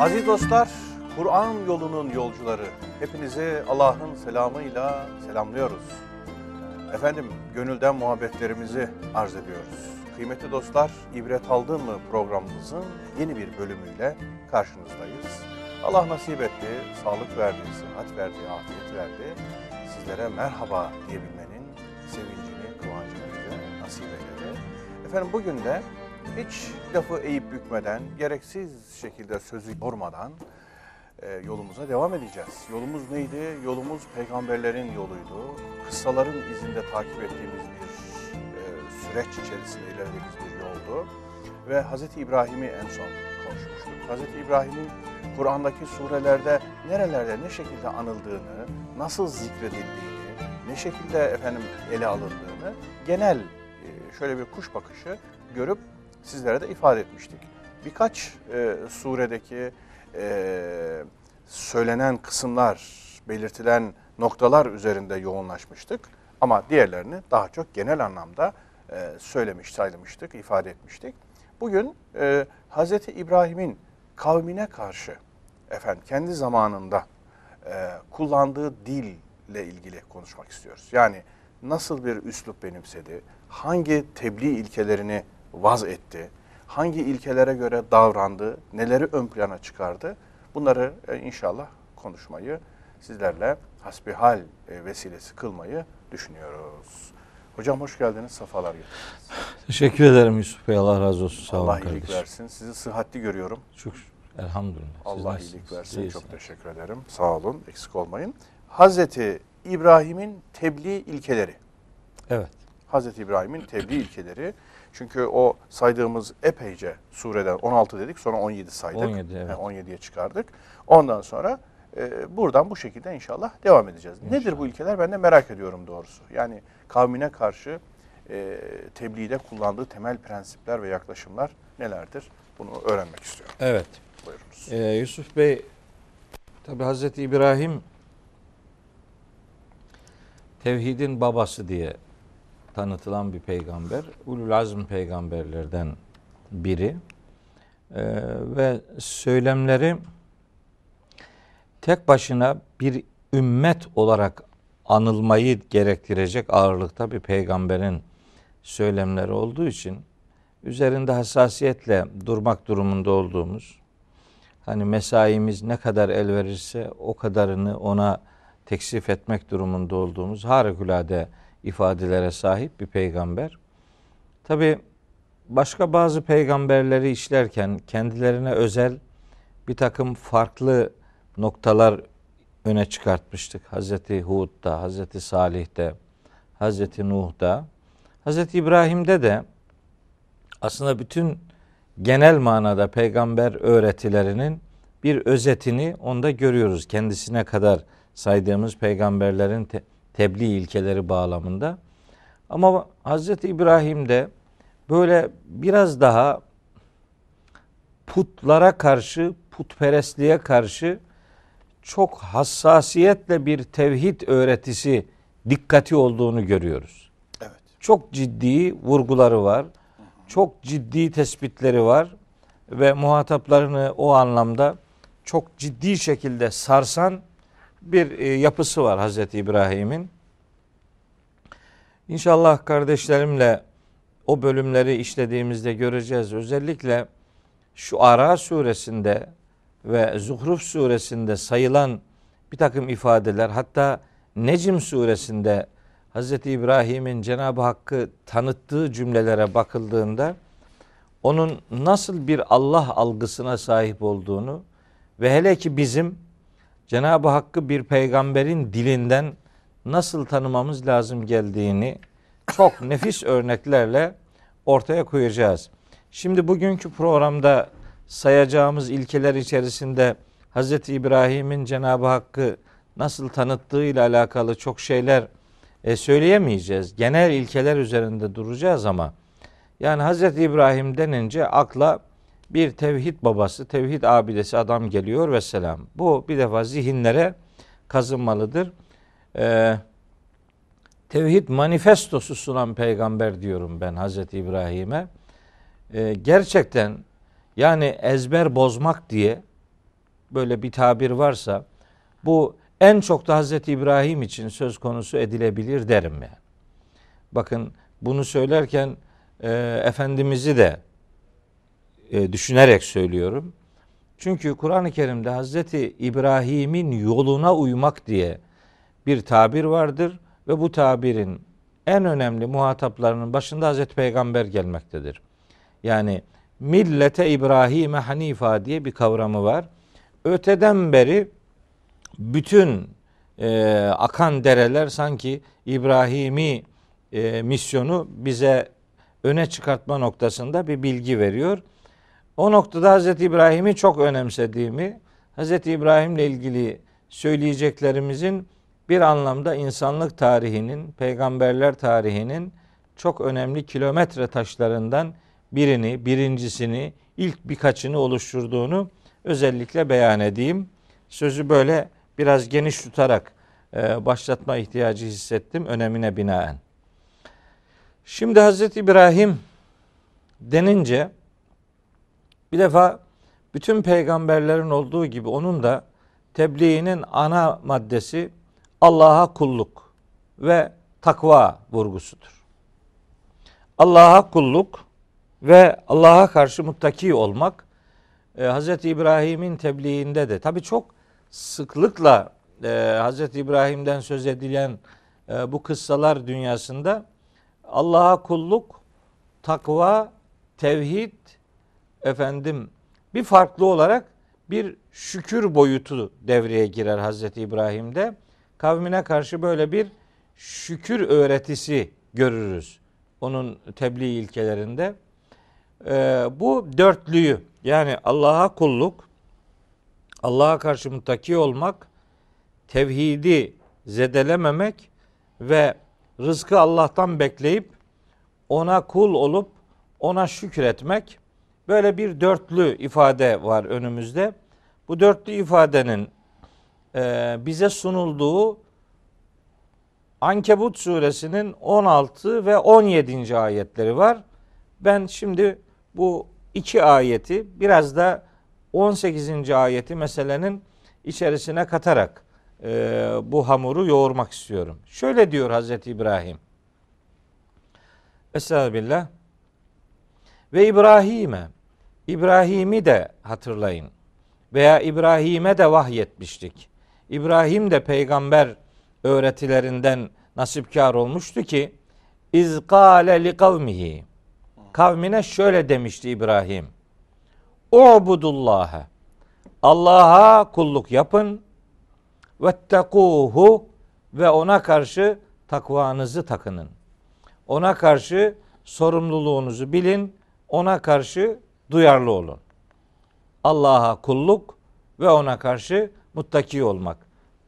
Aziz dostlar, Kur'an yolunun yolcuları, hepinizi Allah'ın selamıyla selamlıyoruz. Efendim, gönülden muhabbetlerimizi arz ediyoruz. Kıymetli dostlar, İbret Aldın mı programımızın yeni bir bölümüyle karşınızdayız. Allah nasip etti, sağlık verdi, sıhhat verdi, afiyet verdi. Sizlere merhaba diyebilmenin sevincini, kıvancını bize nasip eyledi. Efendim bugün de hiç lafı eğip bükmeden, gereksiz şekilde sözü yormadan e, yolumuza devam edeceğiz. Yolumuz neydi? Yolumuz peygamberlerin yoluydu. Kıssaların izinde takip ettiğimiz bir e, süreç içerisinde ilerlediğimiz bir yoldu. Ve Hz. İbrahim'i en son konuşmuştuk. Hz. İbrahim'in Kur'an'daki surelerde nerelerde ne şekilde anıldığını, nasıl zikredildiğini, ne şekilde efendim ele alındığını genel e, şöyle bir kuş bakışı görüp sizlere de ifade etmiştik. Birkaç e, suredeki e, söylenen kısımlar, belirtilen noktalar üzerinde yoğunlaşmıştık. Ama diğerlerini daha çok genel anlamda e, söylemiş, sayılmıştık, ifade etmiştik. Bugün e, Hz. İbrahim'in kavmine karşı efendim kendi zamanında e, kullandığı dille ilgili konuşmak istiyoruz. Yani nasıl bir üslup benimsedi, hangi tebliğ ilkelerini vaz etti, hangi ilkelere göre davrandı, neleri ön plana çıkardı bunları e, inşallah konuşmayı sizlerle hasbihal e, vesilesi kılmayı düşünüyoruz. Hocam hoş geldiniz, safalar getirdiniz. Teşekkür ederim Yusuf Bey. Allah razı olsun. Sağ Allah olun iyilik kardeşim. versin. Sizi sıhhatli görüyorum. Çok elhamdülillah. Siz Allah nasılsınız? iyilik versin. İyisiniz. Çok teşekkür ederim. Sağ olun. Eksik olmayın. Hazreti İbrahim'in tebliğ ilkeleri. Evet. Hazreti İbrahim'in tebliğ ilkeleri. Çünkü o saydığımız epeyce sureden 16 dedik sonra 17 saydık. 17, evet. Yani 17'ye çıkardık. Ondan sonra e, buradan bu şekilde inşallah devam edeceğiz. Nedir bu ilkeler? Ben de merak ediyorum doğrusu. Yani kavmine karşı e, tebliğde kullandığı temel prensipler ve yaklaşımlar nelerdir? Bunu öğrenmek istiyorum. Evet. Buyurunuz. Ee, Yusuf Bey tabi Hazreti İbrahim tevhidin babası diye tanıtılan bir peygamber. Ulul azm peygamberlerden biri. Ee, ve söylemleri tek başına bir ümmet olarak anılmayı gerektirecek ağırlıkta bir peygamberin söylemleri olduğu için üzerinde hassasiyetle durmak durumunda olduğumuz hani mesaimiz ne kadar el verirse o kadarını ona teksif etmek durumunda olduğumuz harikulade ifadelere sahip bir peygamber. Tabi başka bazı peygamberleri işlerken kendilerine özel bir takım farklı noktalar öne çıkartmıştık. Hazreti Hud'da, Hazreti Salih'te, Hazreti Nuh'da. Hazreti İbrahim'de de aslında bütün genel manada peygamber öğretilerinin bir özetini onda görüyoruz. Kendisine kadar saydığımız peygamberlerin te- tebliğ ilkeleri bağlamında. Ama Hazreti İbrahim'de böyle biraz daha putlara karşı, putperestliğe karşı çok hassasiyetle bir tevhid öğretisi dikkati olduğunu görüyoruz. Evet. Çok ciddi vurguları var. Çok ciddi tespitleri var ve muhataplarını o anlamda çok ciddi şekilde sarsan bir e, yapısı var Hazreti İbrahim'in. İnşallah kardeşlerimle o bölümleri işlediğimizde göreceğiz. Özellikle şu Ara suresinde ve Zuhruf suresinde sayılan bir takım ifadeler hatta Necm suresinde Hz. İbrahim'in Cenab-ı Hakk'ı tanıttığı cümlelere bakıldığında onun nasıl bir Allah algısına sahip olduğunu ve hele ki bizim Cenab-ı Hakk'ı bir peygamberin dilinden nasıl tanımamız lazım geldiğini çok nefis örneklerle ortaya koyacağız. Şimdi bugünkü programda sayacağımız ilkeler içerisinde Hz. İbrahim'in Cenab-ı Hakk'ı nasıl tanıttığı ile alakalı çok şeyler e, söyleyemeyeceğiz. Genel ilkeler üzerinde duracağız ama yani Hz. İbrahim denince akla bir tevhid babası, tevhid abidesi adam geliyor ve selam. Bu bir defa zihinlere kazınmalıdır. Ee, tevhid manifestosu sunan peygamber diyorum ben Hazreti İbrahim'e. Ee, gerçekten yani ezber bozmak diye böyle bir tabir varsa bu en çok da Hazreti İbrahim için söz konusu edilebilir derim yani. Bakın bunu söylerken e, Efendimiz'i de e, düşünerek söylüyorum. Çünkü Kur'an-ı Kerim'de Hazreti İbrahim'in yoluna uymak diye bir tabir vardır ve bu tabirin en önemli muhataplarının başında Hazreti Peygamber gelmektedir. Yani millete İbrahim'e hanifa diye bir kavramı var. Öteden beri bütün e, akan dereler sanki İbrahimi e, misyonu bize öne çıkartma noktasında bir bilgi veriyor. O noktada Hazreti İbrahim'i çok önemsediğimi, Hazreti İbrahim'le ilgili söyleyeceklerimizin bir anlamda insanlık tarihinin, peygamberler tarihinin çok önemli kilometre taşlarından birini, birincisini, ilk birkaçını oluşturduğunu özellikle beyan edeyim. Sözü böyle biraz geniş tutarak e, başlatma ihtiyacı hissettim önemine binaen. Şimdi Hazreti İbrahim denince bir defa bütün peygamberlerin olduğu gibi onun da tebliğinin ana maddesi Allah'a kulluk ve takva vurgusudur. Allah'a kulluk ve Allah'a karşı muttaki olmak e, Hz. İbrahim'in tebliğinde de tabi çok sıklıkla e, Hz. İbrahim'den söz edilen e, bu kıssalar dünyasında Allah'a kulluk, takva, tevhid, efendim bir farklı olarak bir şükür boyutu devreye girer Hazreti İbrahim'de. Kavmine karşı böyle bir şükür öğretisi görürüz onun tebliğ ilkelerinde. Ee, bu dörtlüyü yani Allah'a kulluk, Allah'a karşı muttaki olmak, tevhidi zedelememek ve rızkı Allah'tan bekleyip ona kul olup ona şükretmek böyle bir dörtlü ifade var önümüzde. Bu dörtlü ifadenin e, bize sunulduğu Ankebut suresinin 16 ve 17. ayetleri var. Ben şimdi bu iki ayeti biraz da 18. ayeti meselenin içerisine katarak e, bu hamuru yoğurmak istiyorum. Şöyle diyor Hazreti İbrahim. Estağfirullah. Ve İbrahim'e İbrahim'i de hatırlayın. Veya İbrahim'e de vahyetmiştik. İbrahim de peygamber öğretilerinden nasipkar olmuştu ki iz kâle li kavmihi kavmine şöyle demişti İbrahim. Ubudullaha Allah'a kulluk yapın vettekuhu ve ona karşı takvanızı takının. Ona karşı sorumluluğunuzu bilin. Ona karşı duyarlı olun. Allah'a kulluk ve ona karşı muttaki olmak.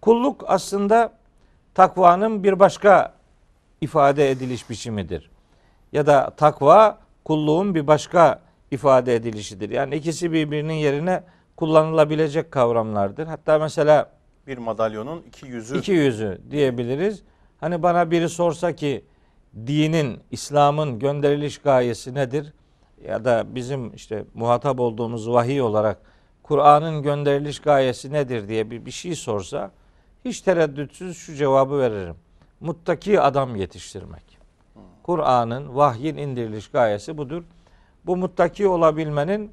Kulluk aslında takvanın bir başka ifade ediliş biçimidir. Ya da takva kulluğun bir başka ifade edilişidir. Yani ikisi birbirinin yerine kullanılabilecek kavramlardır. Hatta mesela bir madalyonun iki yüzü. İki yüzü diyebiliriz. Hani bana biri sorsa ki dinin, İslam'ın gönderiliş gayesi nedir? Ya da bizim işte muhatap olduğumuz vahiy olarak Kur'an'ın gönderiliş gayesi nedir diye bir, bir şey sorsa hiç tereddütsüz şu cevabı veririm. Muttaki adam yetiştirmek. Kur'an'ın, vahyin indiriliş gayesi budur. Bu muttaki olabilmenin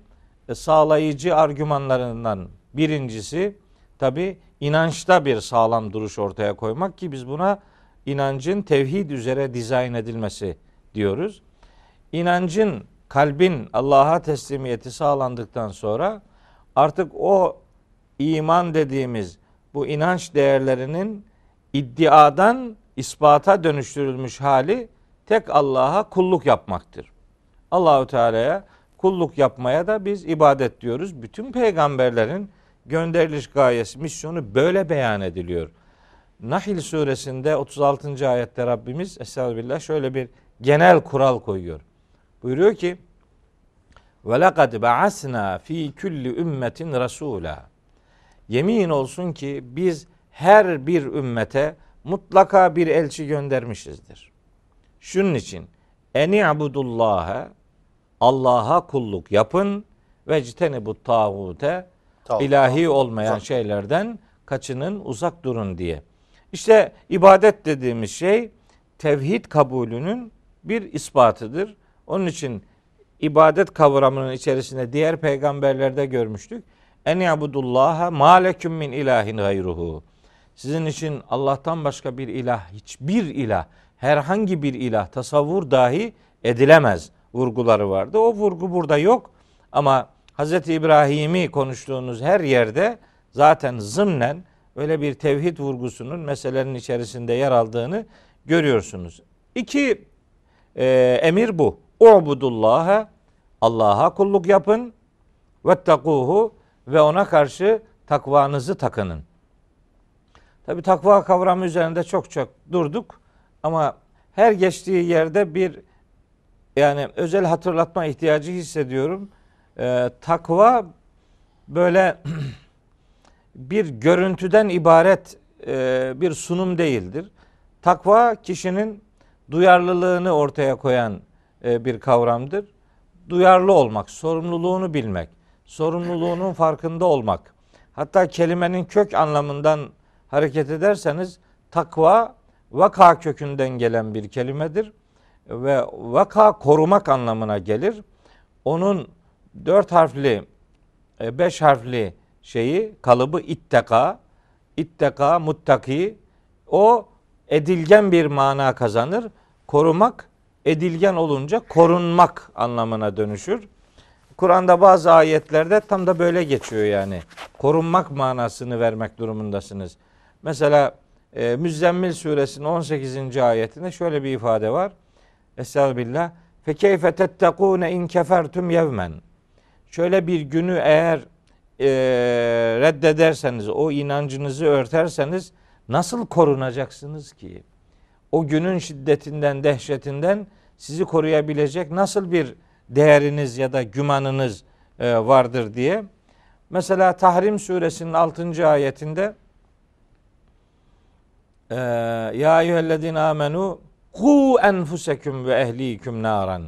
e, sağlayıcı argümanlarından birincisi tabi inançta bir sağlam duruş ortaya koymak ki biz buna inancın tevhid üzere dizayn edilmesi diyoruz. İnancın, kalbin Allah'a teslimiyeti sağlandıktan sonra artık o iman dediğimiz bu inanç değerlerinin iddiadan ispata dönüştürülmüş hali tek Allah'a kulluk yapmaktır. Allahu Teala'ya kulluk yapmaya da biz ibadet diyoruz. Bütün peygamberlerin gönderiliş gayesi, misyonu böyle beyan ediliyor. Nahil suresinde 36. ayette Rabbimiz Estağfirullah şöyle bir genel kural koyuyor. Buyuruyor ki ve lekad ba'asna fi kulli ümmetin rasula. Yemin olsun ki biz her bir ümmete mutlaka bir elçi göndermişizdir. Şunun için eni abudullaha Allah'a kulluk yapın ve citeni bu tağute ilahi olmayan Uzak. şeylerden kaçının, uzak durun diye. İşte ibadet dediğimiz şey tevhid kabulünün bir ispatıdır. Onun için ibadet kavramının içerisinde diğer peygamberlerde görmüştük. En yabudullaha ma leküm min ilahin gayruhu. Sizin için Allah'tan başka bir ilah, hiçbir ilah, herhangi bir ilah tasavvur dahi edilemez vurguları vardı. O vurgu burada yok ama Hz. İbrahim'i konuştuğunuz her yerde zaten zımnen öyle bir tevhid vurgusunun meselenin içerisinde yer aldığını görüyorsunuz. İki e, emir bu. Ubudullaha Allah'a kulluk yapın. Vettakuhu ve ona karşı takvanızı takının. Tabi takva kavramı üzerinde çok çok durduk ama her geçtiği yerde bir yani özel hatırlatma ihtiyacı hissediyorum. Ee, takva böyle bir görüntüden ibaret e, bir sunum değildir. Takva kişinin duyarlılığını ortaya koyan bir kavramdır. Duyarlı olmak, sorumluluğunu bilmek, sorumluluğunun farkında olmak. Hatta kelimenin kök anlamından hareket ederseniz takva vaka kökünden gelen bir kelimedir ve vaka korumak anlamına gelir. Onun dört harfli, e, beş harfli şeyi kalıbı itteka, itteka, muttaki o edilgen bir mana kazanır. Korumak edilgen olunca korunmak anlamına dönüşür. Kur'an'da bazı ayetlerde tam da böyle geçiyor yani. Korunmak manasını vermek durumundasınız. Mesela e, Müzzemmil suresinin 18. ayetinde şöyle bir ifade var. Estağfirullah. Fe keyfe tettekûne in kefertum yevmen. Şöyle bir günü eğer e, reddederseniz, o inancınızı örterseniz nasıl korunacaksınız ki? O günün şiddetinden, dehşetinden sizi koruyabilecek nasıl bir değeriniz ya da gümanınız e, vardır diye. Mesela Tahrim suresinin 6. ayetinde e, Ya eyyühellezine amenu ku enfuseküm ve ehliküm naran.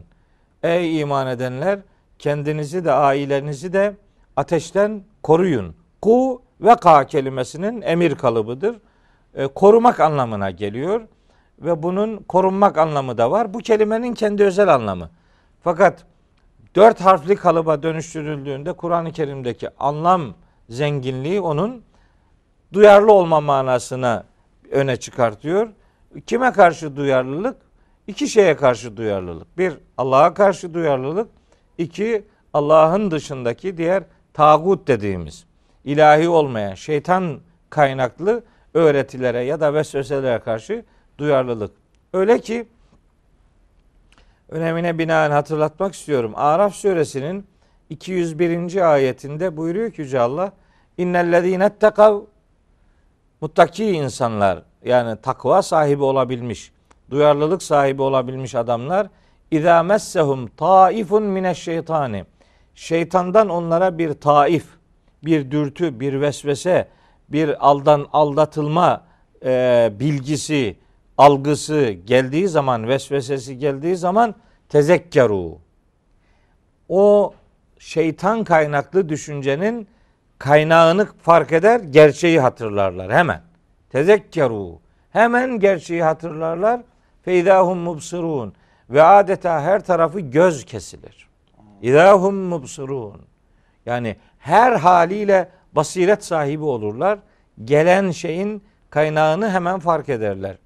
Ey iman edenler kendinizi de ailenizi de ateşten koruyun. Ku ve ka kelimesinin emir kalıbıdır. E, korumak anlamına geliyor ve bunun korunmak anlamı da var. Bu kelimenin kendi özel anlamı. Fakat dört harfli kalıba dönüştürüldüğünde Kur'an-ı Kerim'deki anlam zenginliği onun duyarlı olma manasına öne çıkartıyor. Kime karşı duyarlılık? İki şeye karşı duyarlılık. Bir, Allah'a karşı duyarlılık. İki, Allah'ın dışındaki diğer tağut dediğimiz, ilahi olmayan, şeytan kaynaklı öğretilere ya da vesveselere karşı duyarlılık. Öyle ki önemine binaen hatırlatmak istiyorum. Araf suresinin 201. ayetinde buyuruyor ki Yüce Allah İnnellezîne ettekav muttaki insanlar yani takva sahibi olabilmiş, duyarlılık sahibi olabilmiş adamlar İzâ messehum taifun mineşşeytani şeytandan onlara bir taif, bir dürtü, bir vesvese, bir aldan aldatılma e, bilgisi, algısı geldiği zaman, vesvesesi geldiği zaman tezekkeru. O şeytan kaynaklı düşüncenin kaynağını fark eder, gerçeği hatırlarlar hemen. Tezekkeru. Hemen gerçeği hatırlarlar. Feydahum mubsirun. Ve adeta her tarafı göz kesilir. İdahum mubsirun. Yani her haliyle basiret sahibi olurlar. Gelen şeyin kaynağını hemen fark ederler.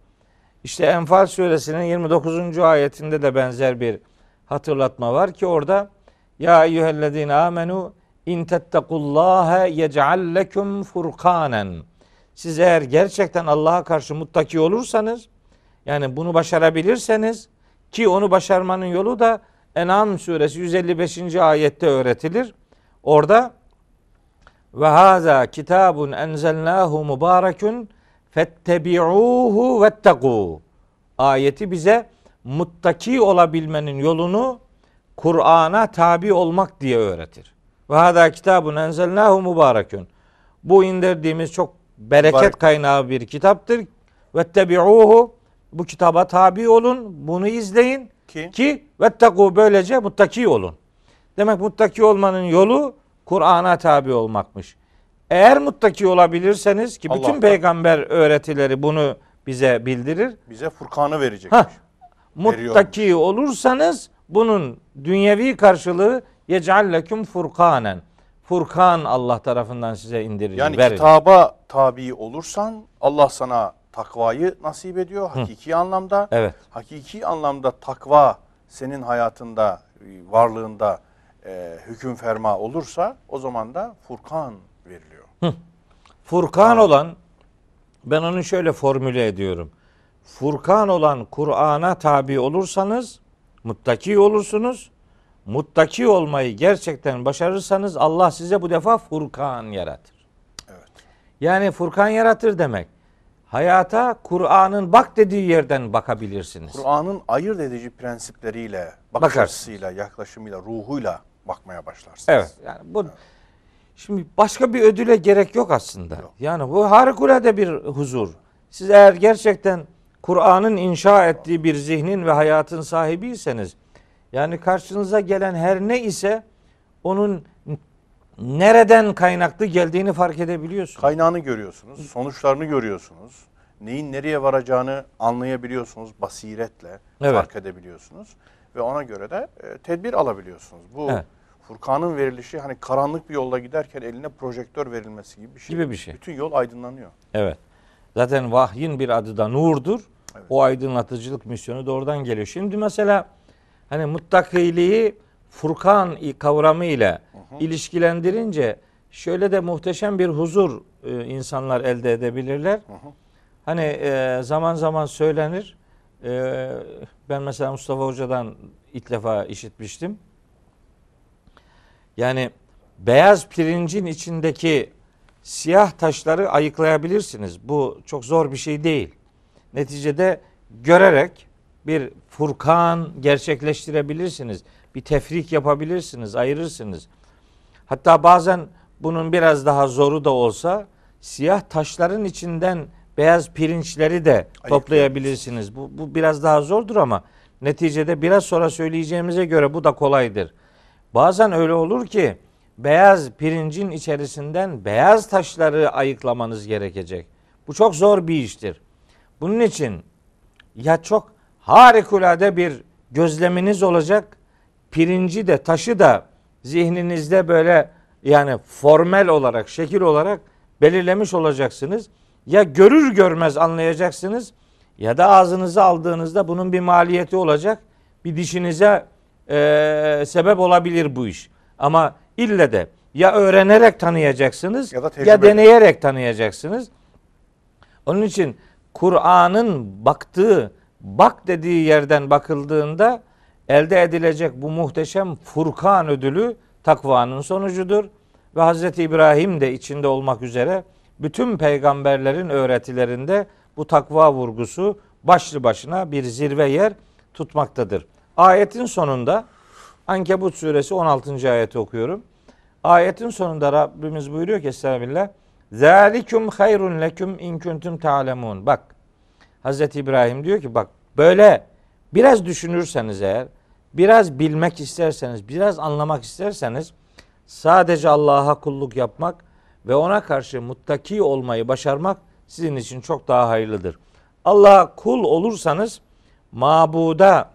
İşte Enfal suresinin 29. ayetinde de benzer bir hatırlatma var ki orada Ya eyyühellezine amenu in tettekullâhe yec'al lekum furkanen. Siz eğer gerçekten Allah'a karşı muttaki olursanız yani bunu başarabilirseniz ki onu başarmanın yolu da En'am suresi 155. ayette öğretilir. Orada ve haza kitabun enzelnahu mübarekun fettebi'uhu vettegû. Ayeti bize muttaki olabilmenin yolunu Kur'an'a tabi olmak diye öğretir. Ve hada kitabun enzelnahu mübarekun. Bu indirdiğimiz çok bereket Mübarek. kaynağı bir kitaptır. Vettebi'uhu bu kitaba tabi olun, bunu izleyin Ki ki vettegû böylece muttaki olun. Demek muttaki olmanın yolu Kur'an'a tabi olmakmış. Eğer muttaki olabilirseniz ki bütün Allah'tan. peygamber öğretileri bunu bize bildirir. Bize Furkan'ı verecek. Muttaki olursanız bunun dünyevi karşılığı yecalleküm furkanen. Furkan Allah tarafından size indirir. Yani verir. kitaba tabi olursan Allah sana takvayı nasip ediyor hakiki anlamda. Evet. Hakiki anlamda takva senin hayatında, e, varlığında e, hüküm ferma olursa o zaman da Furkan veriliyor. Furkan olan ben onu şöyle formüle ediyorum. Furkan olan Kur'an'a tabi olursanız muttaki olursunuz. Muttaki olmayı gerçekten başarırsanız Allah size bu defa Furkan yaratır. Evet. Yani Furkan yaratır demek. Hayata Kur'an'ın bak dediği yerden bakabilirsiniz. Kur'an'ın ayırt edici prensipleriyle, bakış açısıyla, yaklaşımıyla, ruhuyla bakmaya başlarsınız. Evet. Yani bu şimdi başka bir ödüle gerek yok aslında. Yani bu harikulade bir huzur. Siz eğer gerçekten Kur'an'ın inşa ettiği bir zihnin ve hayatın sahibiyseniz yani karşınıza gelen her ne ise onun nereden kaynaklı geldiğini fark edebiliyorsunuz. Kaynağını görüyorsunuz, sonuçlarını görüyorsunuz. Neyin nereye varacağını anlayabiliyorsunuz basiretle, Evet. fark edebiliyorsunuz ve ona göre de e, tedbir alabiliyorsunuz. Bu Evet. Furkan'ın verilişi hani karanlık bir yolda giderken eline projektör verilmesi gibi bir şey. Gibi bir şey. Bütün yol aydınlanıyor. Evet. Zaten vahyin bir adı da nurdur. O aydınlatıcılık misyonu da oradan geliyor. Şimdi mesela hani muttakiliği Furkan kavramı ile ilişkilendirince şöyle de muhteşem bir huzur e, insanlar elde edebilirler. Hani e, zaman zaman söylenir. E, ben mesela Mustafa Hoca'dan ilk defa işitmiştim. Yani beyaz pirincin içindeki siyah taşları ayıklayabilirsiniz. Bu çok zor bir şey değil. Neticede görerek bir furkan gerçekleştirebilirsiniz. Bir tefrik yapabilirsiniz, ayırırsınız. Hatta bazen bunun biraz daha zoru da olsa siyah taşların içinden beyaz pirinçleri de toplayabilirsiniz. Bu, bu biraz daha zordur ama neticede biraz sonra söyleyeceğimize göre bu da kolaydır. Bazen öyle olur ki beyaz pirincin içerisinden beyaz taşları ayıklamanız gerekecek. Bu çok zor bir iştir. Bunun için ya çok harikulade bir gözleminiz olacak. Pirinci de taşı da zihninizde böyle yani formel olarak, şekil olarak belirlemiş olacaksınız. Ya görür görmez anlayacaksınız ya da ağzınıza aldığınızda bunun bir maliyeti olacak. Bir dişinize eee, sebep olabilir bu iş. Ama ille de ya öğrenerek tanıyacaksınız Ya da ya, deneyerek tanıyacaksınız. Onun için Kur'an'ın baktığı, bak dediği yerden bakıldığında elde edilecek bu muhteşem Furkan ödülü takvanın sonucudur. Ve Hazreti İbrahim de içinde olmak üzere bütün peygamberlerin öğretilerinde bu takva vurgusu başlı başına bir zirve yer tutmaktadır. Ayetin sonunda Ankebut suresi 16. ayeti okuyorum. Ayetin sonunda Rabbimiz buyuruyor ki Estağfirullah. Zalikum hayrun leküm in kuntum ta'lemun. Bak Hazreti İbrahim diyor ki bak böyle biraz düşünürseniz eğer, biraz bilmek isterseniz, biraz anlamak isterseniz sadece Allah'a kulluk yapmak ve ona karşı muttaki olmayı başarmak sizin için çok daha hayırlıdır. Allah'a kul olursanız mabuda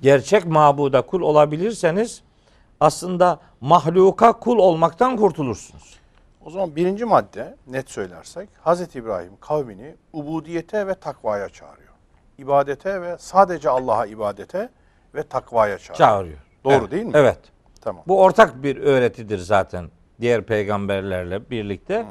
gerçek mabuda kul olabilirseniz aslında mahluka kul olmaktan kurtulursunuz. O zaman birinci madde net söylersek Hazreti İbrahim kavmini ubudiyete ve takvaya çağırıyor. İbadete ve sadece Allah'a ibadete ve takvaya çağırıyor. Çağırıyor. Doğru Evet, değil mi? Evet. Tamam. Bu ortak bir öğretidir zaten diğer peygamberlerle birlikte.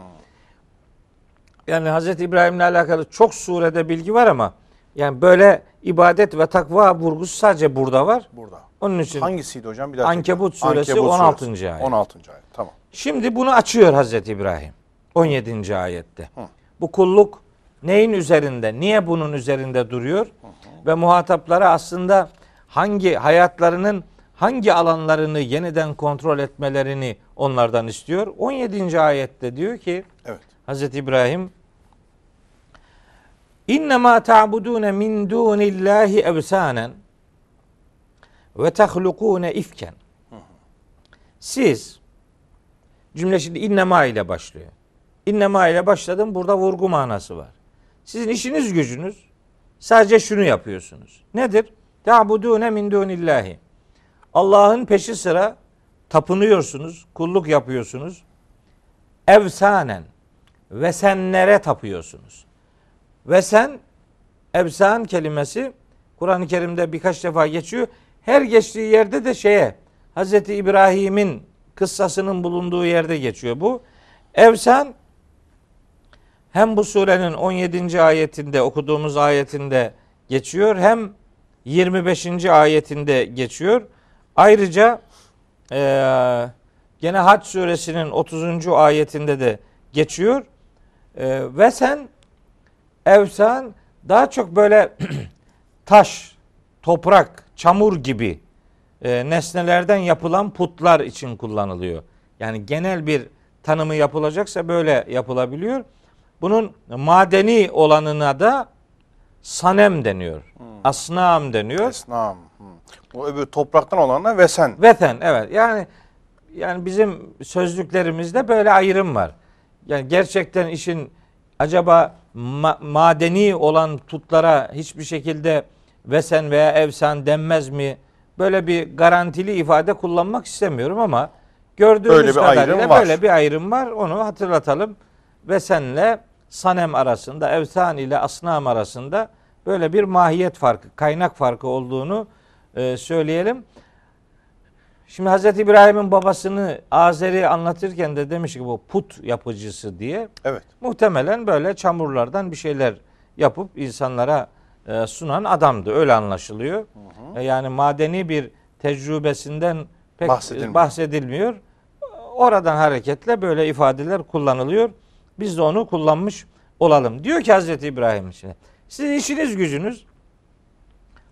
Yani Hazreti İbrahim'le alakalı çok surede bilgi var ama yani böyle ibadet ve takva vurgusu sadece burada var. Burada. Onun için Hangisiydi hocam? Bir daha Ankebut tekrar. suresi 16. ayet. 16. ayet. Tamam. Şimdi bunu açıyor Hazreti İbrahim 17. ayette. Hı. Bu kulluk neyin üzerinde? Niye bunun üzerinde duruyor? Ve muhataplara aslında hangi hayatlarının hangi alanlarını yeniden kontrol etmelerini onlardan istiyor. 17. ayette diyor ki Evet. Hazreti İbrahim İnne ma ta'budun min dunillahi evsanen ve tahlukun ifken. Siz cümle şimdi innema ile başlıyor. İnnema ile başladım. Burada vurgu manası var. Sizin işiniz gücünüz sadece şunu yapıyorsunuz. Nedir? Ta'budune min dunillahi. Allah'ın peşi sıra tapınıyorsunuz, kulluk yapıyorsunuz. Evsanen ve senlere tapıyorsunuz. Ve sen evsan kelimesi Kur'an-ı Kerim'de birkaç defa geçiyor. Her geçtiği yerde de şeye Hazreti İbrahim'in kıssasının bulunduğu yerde geçiyor bu. Evsan hem bu surenin 17. ayetinde okuduğumuz ayetinde geçiyor hem 25. ayetinde geçiyor. Ayrıca eee gene Hac suresinin 30. ayetinde de geçiyor. Eee, ve sen evsan daha çok böyle taş, toprak, çamur gibi e, nesnelerden yapılan putlar için kullanılıyor. Yani genel bir tanımı yapılacaksa böyle yapılabiliyor. Bunun madeni olanına da sanem deniyor. Asnam deniyor. Esnam. Hı. O öbür topraktan olanla vesen. Veten evet yani yani bizim sözlüklerimizde böyle ayrım var. Yani gerçekten işin acaba ma- madeni olan putlara hiçbir şekilde vesen veya evsan denmez mi? Böyle bir garantili ifade kullanmak istemiyorum ama gördüğümüz Böyle kadarıyla böyle bir ayrım var. Onu hatırlatalım. Vesenle sanem arasında, evsan ile asnam arasında böyle bir mahiyet farkı, kaynak farkı olduğunu e, söyleyelim. Şimdi Hazreti İbrahim'in babasını Azeri anlatırken de demiş ki bu put yapıcısı diye. Evet. Muhtemelen böyle çamurlardan bir şeyler yapıp insanlara e, sunan adamdı. Öyle anlaşılıyor. E, Yani madeni bir tecrübesinden pek Bahsedilmiyor. bahsedilmiyor. Oradan hareketle böyle ifadeler kullanılıyor. Biz de onu kullanmış olalım. Diyor ki Hazreti İbrahim için. Sizin işiniz gücünüz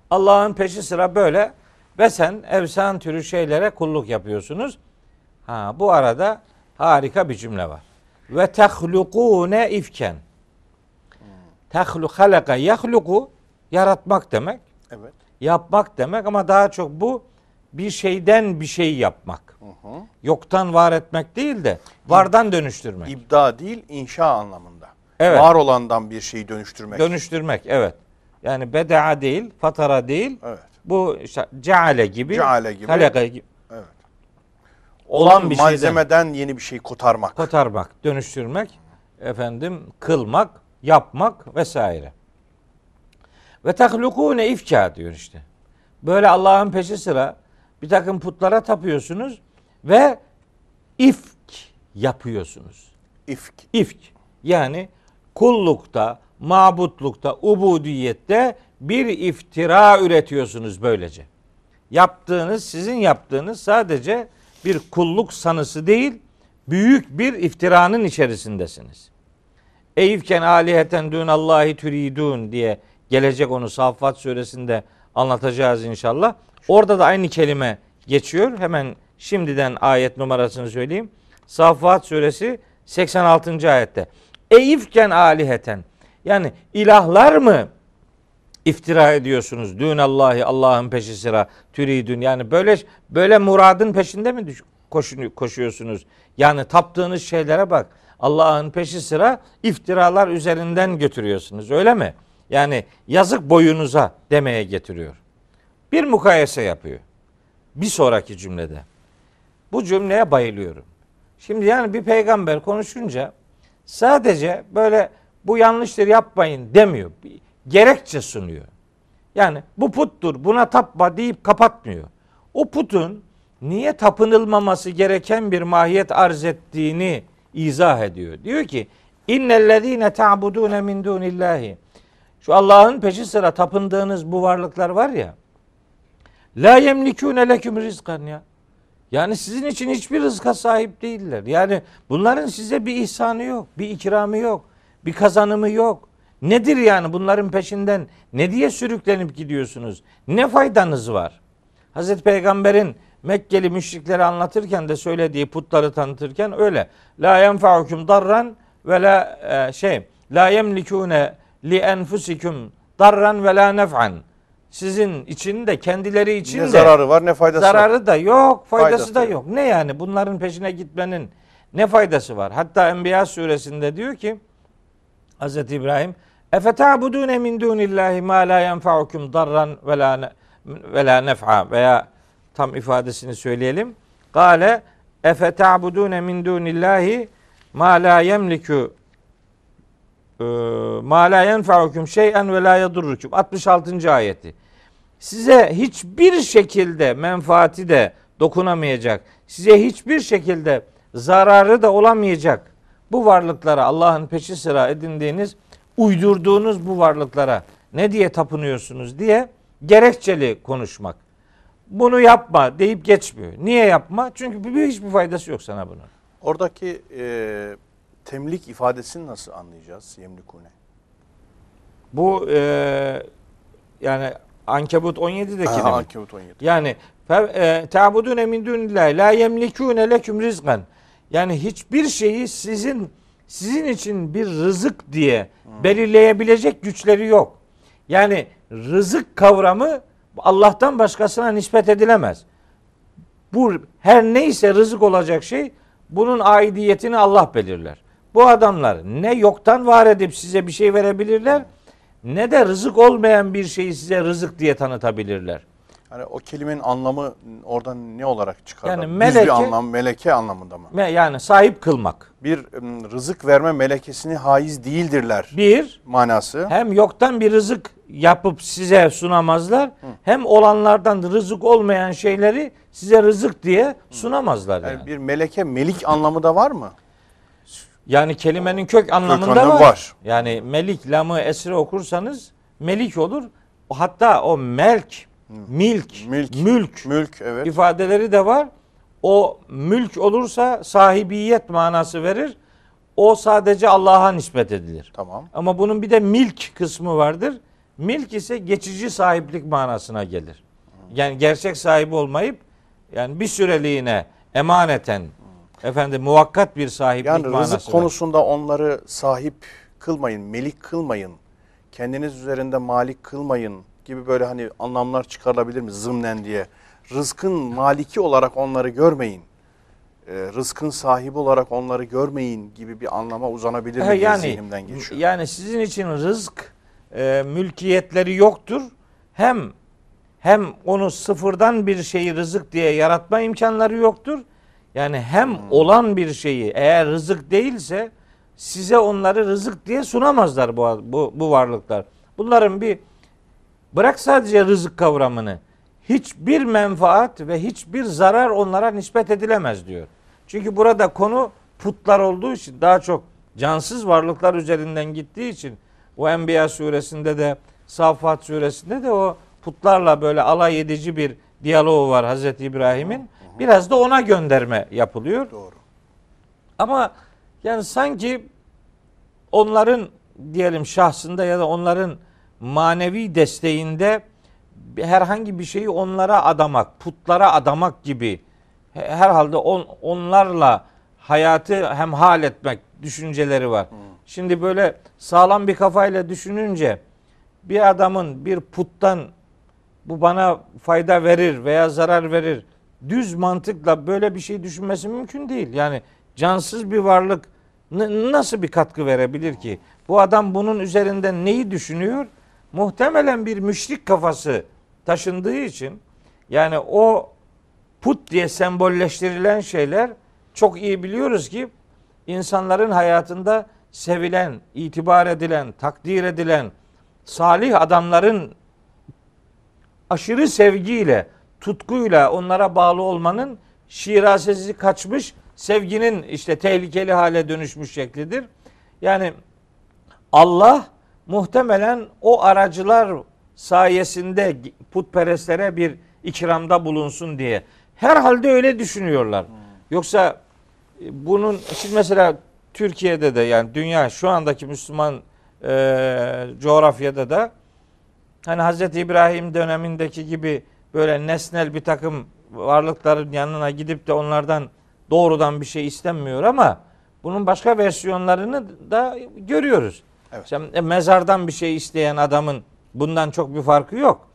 Allah'ın peşi sıra böyle ve sen evsan türü şeylere kulluk yapıyorsunuz. Ha bu arada harika bir cümle var. Ve tehlukune ifken. Tehluk halaka yahluku yaratmak demek, Evet. yapmak demek ama daha çok bu bir şeyden bir şey yapmak. Hı hı. Yoktan var etmek değil de vardan dönüştürmek. İbda değil, inşa anlamında. Evet. Var olandan bir şeyi dönüştürmek. Dönüştürmek evet. Yani bedaa değil, fatara değil. Evet. Bu işte ceale gibi, Ceale gibi. halaka gibi Evet. olan bir şeyden malzemeden yeni bir şey kotarmak. kotarmak, dönüştürmek, efendim kılmak, yapmak vesaire. Ve tahlukune ifka diyor işte. Böyle Allah'ın peşi sıra bir takım putlara tapıyorsunuz ve ifk yapıyorsunuz. İfk. İfk yani kullukta, mabutlukta, ubudiyette bir iftira üretiyorsunuz böylece. Yaptığınız, sizin yaptığınız sadece bir kulluk sanısı değil, büyük bir iftiranın içerisindesiniz. Eyfken aliheten dün Allahi türidun diye gelecek onu Saffat suresinde anlatacağız inşallah. Orada da aynı kelime geçiyor. Hemen şimdiden ayet numarasını söyleyeyim. Saffat suresi 86. ayette. Eyfken aliheten yani ilahlar mı iftira ediyorsunuz? Dün Allah'ı Allah'ın peşi sıra türidün yani böyle böyle muradın peşinde mi koşuyorsunuz? Yani taptığınız şeylere bak. Allah'ın peşi sıra iftiralar üzerinden götürüyorsunuz. Öyle mi? Yani yazık boyunuza demeye getiriyor. Bir mukayese yapıyor. Bir sonraki cümlede. Bu cümleye bayılıyorum. Şimdi yani bir peygamber konuşunca sadece böyle bu yanlıştır yapmayın demiyor. Gerekçe sunuyor. Yani bu puttur buna tapma deyip kapatmıyor. O putun niye tapınılmaması gereken bir mahiyet arz ettiğini izah ediyor. Diyor ki innellezine ta'budune min dunillahi şu Allah'ın peşi sıra tapındığınız bu varlıklar var ya la yemlikune leküm rizkan ya. Yani sizin için hiçbir rızka sahip değiller. Yani bunların size bir ihsanı yok, bir ikramı yok, bir kazanımı yok. Nedir yani bunların peşinden ne diye sürüklenip gidiyorsunuz? Ne faydanız var? Hazreti Peygamber'in Mekkeli müşrikleri anlatırken de söylediği putları tanıtırken öyle. La yenfa'ukum darran ve la e, şey la yemlikune li enfusikum darran ve la nef'an. Sizin için de kendileri için Ne de zararı var ne faydası var. zararı da yok, faydası, Faydası da yok. yok. Ne yani bunların peşine gitmenin Ne faydası var? Hatta Enbiya suresinde diyor ki Hz. İbrahim Efeta'budune min dunillahi ma la yenfa'ukum darran ve la ve la nef'a veya tam ifadesini söyleyelim. Kale efeta'budune min dunillahi ma la yemliku e, ma la yenfa'ukum şey'en ve la yadurrukum 66. ayeti. Size hiçbir şekilde menfaati de dokunamayacak. Size hiçbir şekilde zararı da olamayacak. Bu varlıklara Allah'ın peşi sıra edindiğiniz, uydurduğunuz bu varlıklara ne diye tapınıyorsunuz diye gerekçeli konuşmak. Bunu yapma deyip geçmiyor. Niye yapma? Çünkü bir hiçbir faydası yok sana bunun. Oradaki e, temlik ifadesini nasıl anlayacağız? Yemlikune. Bu e, yani Ankebut 17'deki Ha, mi? Ankebut 17. Yani e, ta'budune min dunillahi la yemlikune leküm rizkan. Yani hiçbir şeyi sizin sizin için bir rızık diye belirleyebilecek güçleri yok. Yani rızık kavramı Allah'tan başkasına nispet edilemez. Bu her neyse rızık olacak şey bunun aidiyetini Allah belirler. Bu adamlar ne yoktan var edip size bir şey verebilirler ne de rızık olmayan bir şeyi size rızık diye tanıtabilirler. Hani o kelimenin anlamı oradan ne olarak çıkar? Yani Düz meleke- bir anlam, meleke anlamında mı? Ve Yani sahip kılmak. Bir rızık verme melekesini haiz değildirler Bir, manası. hem yoktan bir rızık yapıp size sunamazlar. Hem olanlardan rızık olmayan şeyleri size rızık diye sunamazlar yani. Yani bir meleke melik anlamı da var mı? Yani kelimenin kök anlamında anlamı var. var. Yani melik lamı esre okursanız melik olur. Hatta o melk, milk, Milk. mülk Mülk evet. ifadeleri de var. O mülk olursa sahibiyet manası verir. O sadece Allah'a nispet edilir. Tamam. Ama bunun bir de milk kısmı vardır. Milk ise geçici sahiplik manasına gelir. Yani gerçek sahibi olmayıp yani bir süreliğine emaneten efendim muvakkat bir sahiplik Yani manası rızık var. konusunda onları sahip kılmayın, melik kılmayın. Kendiniz üzerinde malik kılmayın gibi böyle hani anlamlar çıkarılabilir mi zımnen diye. Rızkın maliki olarak onları görmeyin. Ee, rızkın sahibi olarak onları görmeyin gibi bir anlama uzanabilir mi diye zihnimden geçiyor. Yani sizin için rızk e, mülkiyetleri yoktur. Hem hem onu sıfırdan bir şeyi rızık diye yaratma imkanları yoktur. Yani hem Hmm. olan bir şeyi eğer rızık değilse size onları rızık diye sunamazlar bu bu, bu varlıklar. Bunların bir bırak sadece rızık kavramını hiçbir menfaat ve hiçbir zarar onlara nispet edilemez diyor. Çünkü burada konu putlar olduğu için daha çok cansız varlıklar üzerinden gittiği için o Enbiya suresinde de Saffat suresinde de o putlarla böyle alay edici bir diyaloğu var Hazreti İbrahim'in. Biraz da ona gönderme yapılıyor. Doğru. Ama yani sanki onların diyelim şahsında ya da onların manevi desteğinde herhangi bir şeyi onlara adamak, putlara adamak gibi herhalde on, onlarla hayatı hemhal etmek düşünceleri var. Şimdi böyle sağlam bir kafayla düşününce bir adamın bir puttan bu bana fayda verir veya zarar verir düz mantıkla böyle bir şey düşünmesi mümkün değil. Yani cansız bir varlık nasıl bir katkı verebilir ki? Bu adam bunun üzerinden neyi düşünüyor? Muhtemelen bir müşrik kafası taşındığı için yani o put diye sembolleştirilen şeyler çok iyi biliyoruz ki insanların hayatında sevilen, itibar edilen, takdir edilen salih adamların aşırı sevgiyle, tutkuyla onlara bağlı olmanın şirasesi kaçmış, sevginin işte tehlikeli hale dönüşmüş şeklidir. Yani Allah muhtemelen o aracılar sayesinde putperestlere bir ikramda bulunsun diye. Herhalde öyle düşünüyorlar. Yoksa e, bunun şimdi mesela Türkiye'de de yani dünya şu andaki Müslüman e, coğrafyada da hani Hazreti İbrahim dönemindeki gibi böyle nesnel bir takım varlıkların yanına gidip de onlardan doğrudan bir şey istenmiyor ama bunun başka versiyonlarını da görüyoruz. Evet. İşte e, mezardan bir şey isteyen adamın bundan çok bir farkı yok.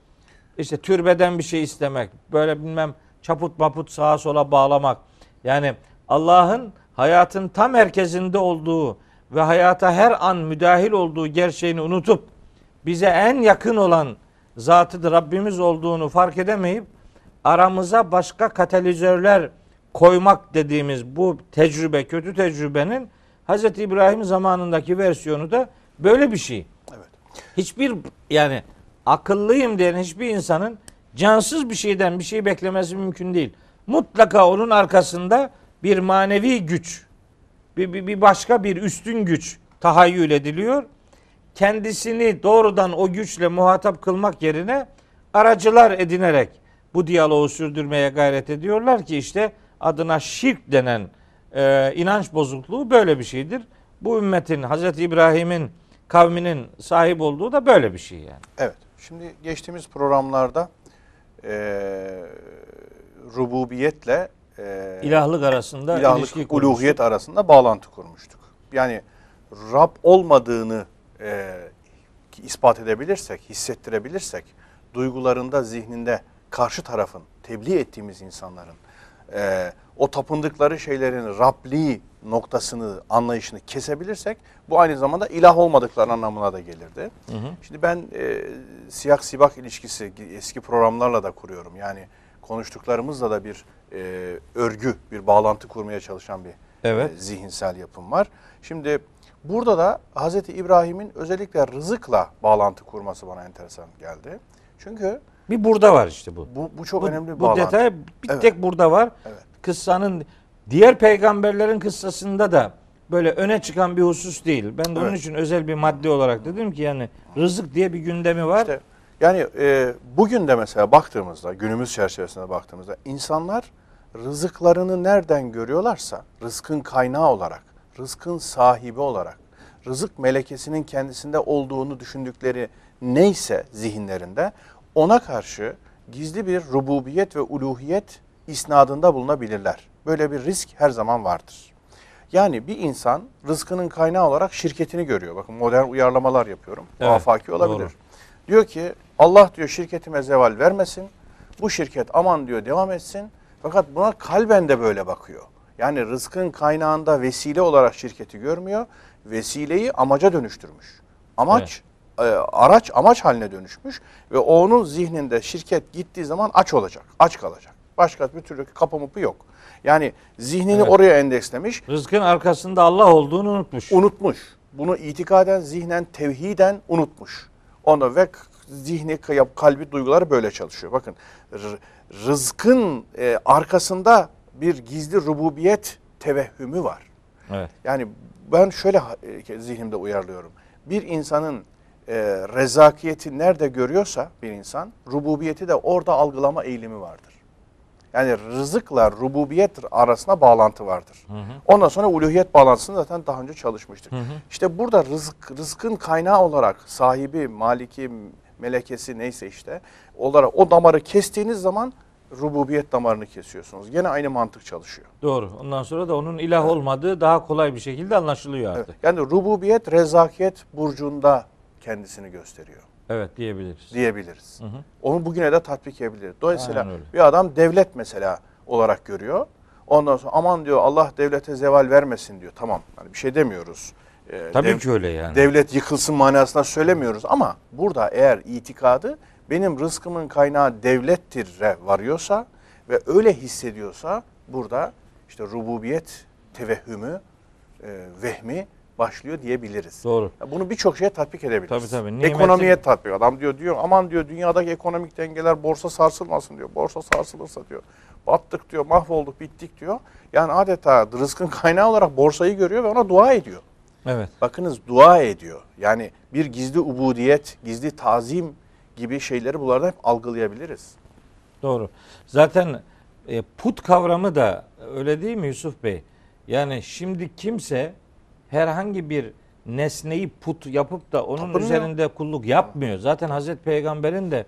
İşte türbeden bir şey istemek, böyle bilmem çaput maput sağa sola bağlamak. Yani Allah'ın hayatın tam merkezinde olduğu ve hayata her an müdahil olduğu gerçeğini unutup bize en yakın olan zatıdır Rabbimiz olduğunu fark edemeyip aramıza başka katalizörler koymak dediğimiz bu tecrübe, kötü tecrübenin Hz. İbrahim zamanındaki versiyonu da böyle bir şey. Evet. Hiçbir yani akıllıyım diyen hiçbir insanın cansız bir şeyden bir şey beklemesi mümkün değil. Mutlaka onun arkasında bir manevi güç, bir, bir, bir başka bir üstün güç tahayyül ediliyor. Kendisini doğrudan o güçle muhatap kılmak yerine aracılar edinerek bu diyaloğu sürdürmeye gayret ediyorlar ki işte adına şirk denen e, inanç bozukluğu böyle bir şeydir. Bu ümmetin Hazreti İbrahim'in kavminin sahip olduğu da böyle bir şey yani. Evet. Şimdi geçtiğimiz programlarda e, rububiyetle e, İlahlık arasında ilişki ilahlık, kurmuştuk. uluhiyet arasında bağlantı kurmuştuk. Yani Rab olmadığını e, ispat edebilirsek, hissettirebilirsek, duygularında, zihninde karşı tarafın, tebliğ ettiğimiz insanların e, o tapındıkları şeylerin Rabli noktasını, anlayışını kesebilirsek bu aynı zamanda ilah olmadıkları anlamına da gelirdi. Hı hı. Şimdi ben e, siyah sibak ilişkisi eski programlarla da kuruyorum. Yani konuştuklarımızla da bir e, örgü, bir bağlantı kurmaya çalışan bir Evet. e, zihinsel yapım var. Şimdi burada da Hz. İbrahim'in özellikle rızıkla bağlantı kurması bana enteresan geldi. Çünkü Bir burada var işte bu. bu, bu çok bu, önemli bir bu bağlantı. detay bir Evet. tek burada var. Evet. Kıssanın diğer peygamberlerin kıssasında da böyle öne çıkan bir husus değil. Ben de onun Evet. için özel bir madde olarak dedim ki yani rızık diye bir gündemi var. İşte yani e, bugün de mesela baktığımızda, günümüz çerçevesinde baktığımızda insanlar rızıklarını nereden görüyorlarsa, rızkın kaynağı olarak, rızkın sahibi olarak, rızık melekesinin kendisinde olduğunu düşündükleri neyse zihinlerinde ona karşı gizli bir rububiyet ve uluhiyet isnadında bulunabilirler. Böyle bir risk her zaman vardır. Yani bir insan rızkının kaynağı olarak şirketini görüyor. Bakın modern uyarlamalar yapıyorum. Evet, afaki olabilir. doğru. Diyor ki Allah diyor şirketime zeval vermesin. Bu şirket aman diyor devam etsin. Fakat buna kalben de böyle bakıyor. Yani rızkın kaynağında vesile olarak şirketi görmüyor. Vesileyi amaca dönüştürmüş. Amaç e, araç amaç haline dönüşmüş ve onun zihninde şirket gittiği zaman aç olacak, aç kalacak. Başka bir türlü kapı mıpı yok. Yani zihnini Evet. oraya endekslemiş, Rızkın arkasında Allah olduğunu unutmuş. unutmuş. Bunu itikaden, zihnen, tevhiden unutmuş. Onu ve zihni, kalbi, duyguları böyle çalışıyor. Bakın rızkın e, arkasında bir gizli rububiyet tevehhümü var. Evet. Yani ben şöyle e, zihnimde uyarlıyorum. Bir insanın e, rezakiyeti nerede görüyorsa bir insan, rububiyeti de orada algılama eğilimi vardır. Yani rızıkla rububiyet arasında bağlantı vardır. Ondan sonra uluhiyet bağlantısını zaten daha önce çalışmıştık. İşte burada rızık, rızkın kaynağı olarak sahibi, maliki, melekesi neyse işte olarak o damarı kestiğiniz zaman rububiyet damarını kesiyorsunuz. Gene aynı mantık çalışıyor. Doğru. Ondan sonra da onun ilah olmadığı daha kolay bir şekilde anlaşılıyor Evet. artık. Yani rububiyet, rezakiyet burcunda kendisini gösteriyor Evet diyebiliriz. diyebiliriz. Hı hı. Onu bugüne de tatbik edebiliriz. Dolayısıyla Aynen öyle. bir adam devlet mesela olarak görüyor. Ondan sonra aman diyor Allah devlete zeval vermesin diyor. Tamam hani bir şey demiyoruz. Ee, Tabii dev- ki öyle yani. Devlet yıkılsın manasında söylemiyoruz ama burada eğer itikadı benim rızkımın kaynağı devlettir varıyorsa ve öyle hissediyorsa burada işte rububiyet tevehhümü, e, vehmi başlıyor diyebiliriz. Doğru. Bunu birçok şeye tatbik edebiliriz. Tabii, tabii. Nimetin- Ekonomiye tatbik. Adam diyor diyor aman diyor dünyadaki ekonomik dengeler borsa sarsılmasın diyor. Borsa sarsılırsa diyor battık diyor mahvolduk bittik diyor. Yani adeta rızkın kaynağı olarak borsayı görüyor ve ona dua ediyor. Evet. Bakınız dua ediyor. Yani bir gizli ubudiyet, gizli tazim gibi şeyleri bunlardan hep algılayabiliriz. Doğru. Zaten e, put kavramı da öyle değil mi Yusuf Bey? Yani şimdi kimse herhangi bir nesneyi put yapıp da onun Tapınıyor. üzerinde kulluk yapmıyor. Zaten Hazreti Peygamber'in de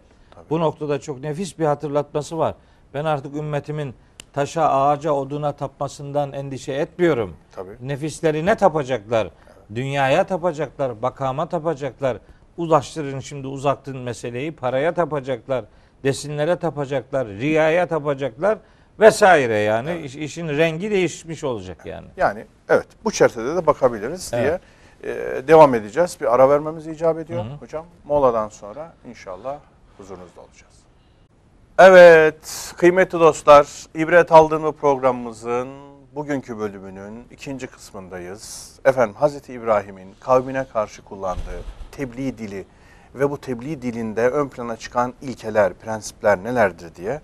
bu noktada çok nefis bir hatırlatması var. Ben artık ümmetimin taşa, ağaca, oduna tapmasından endişe etmiyorum. Tabii. Nefislerine tapacaklar. Dünyaya tapacaklar, bakama tapacaklar. Ulaştırın şimdi uzattın meseleyi. Paraya tapacaklar, desinlere tapacaklar, riyaya tapacaklar. Vesaire yani İş- işin rengi değişmiş olacak yani. Yani evet bu çerçevede de bakabiliriz diye e, devam edeceğiz. Bir ara vermemiz icap ediyor hocam. Moladan sonra inşallah huzurunuzda olacağız. Evet kıymetli dostlar ibret aldığım programımızın bugünkü bölümünün ikinci kısmındayız. Efendim Hazreti İbrahim'in kavmine karşı kullandığı tebliğ dili ve bu tebliğ dilinde ön plana çıkan ilkeler, prensipler nelerdir diye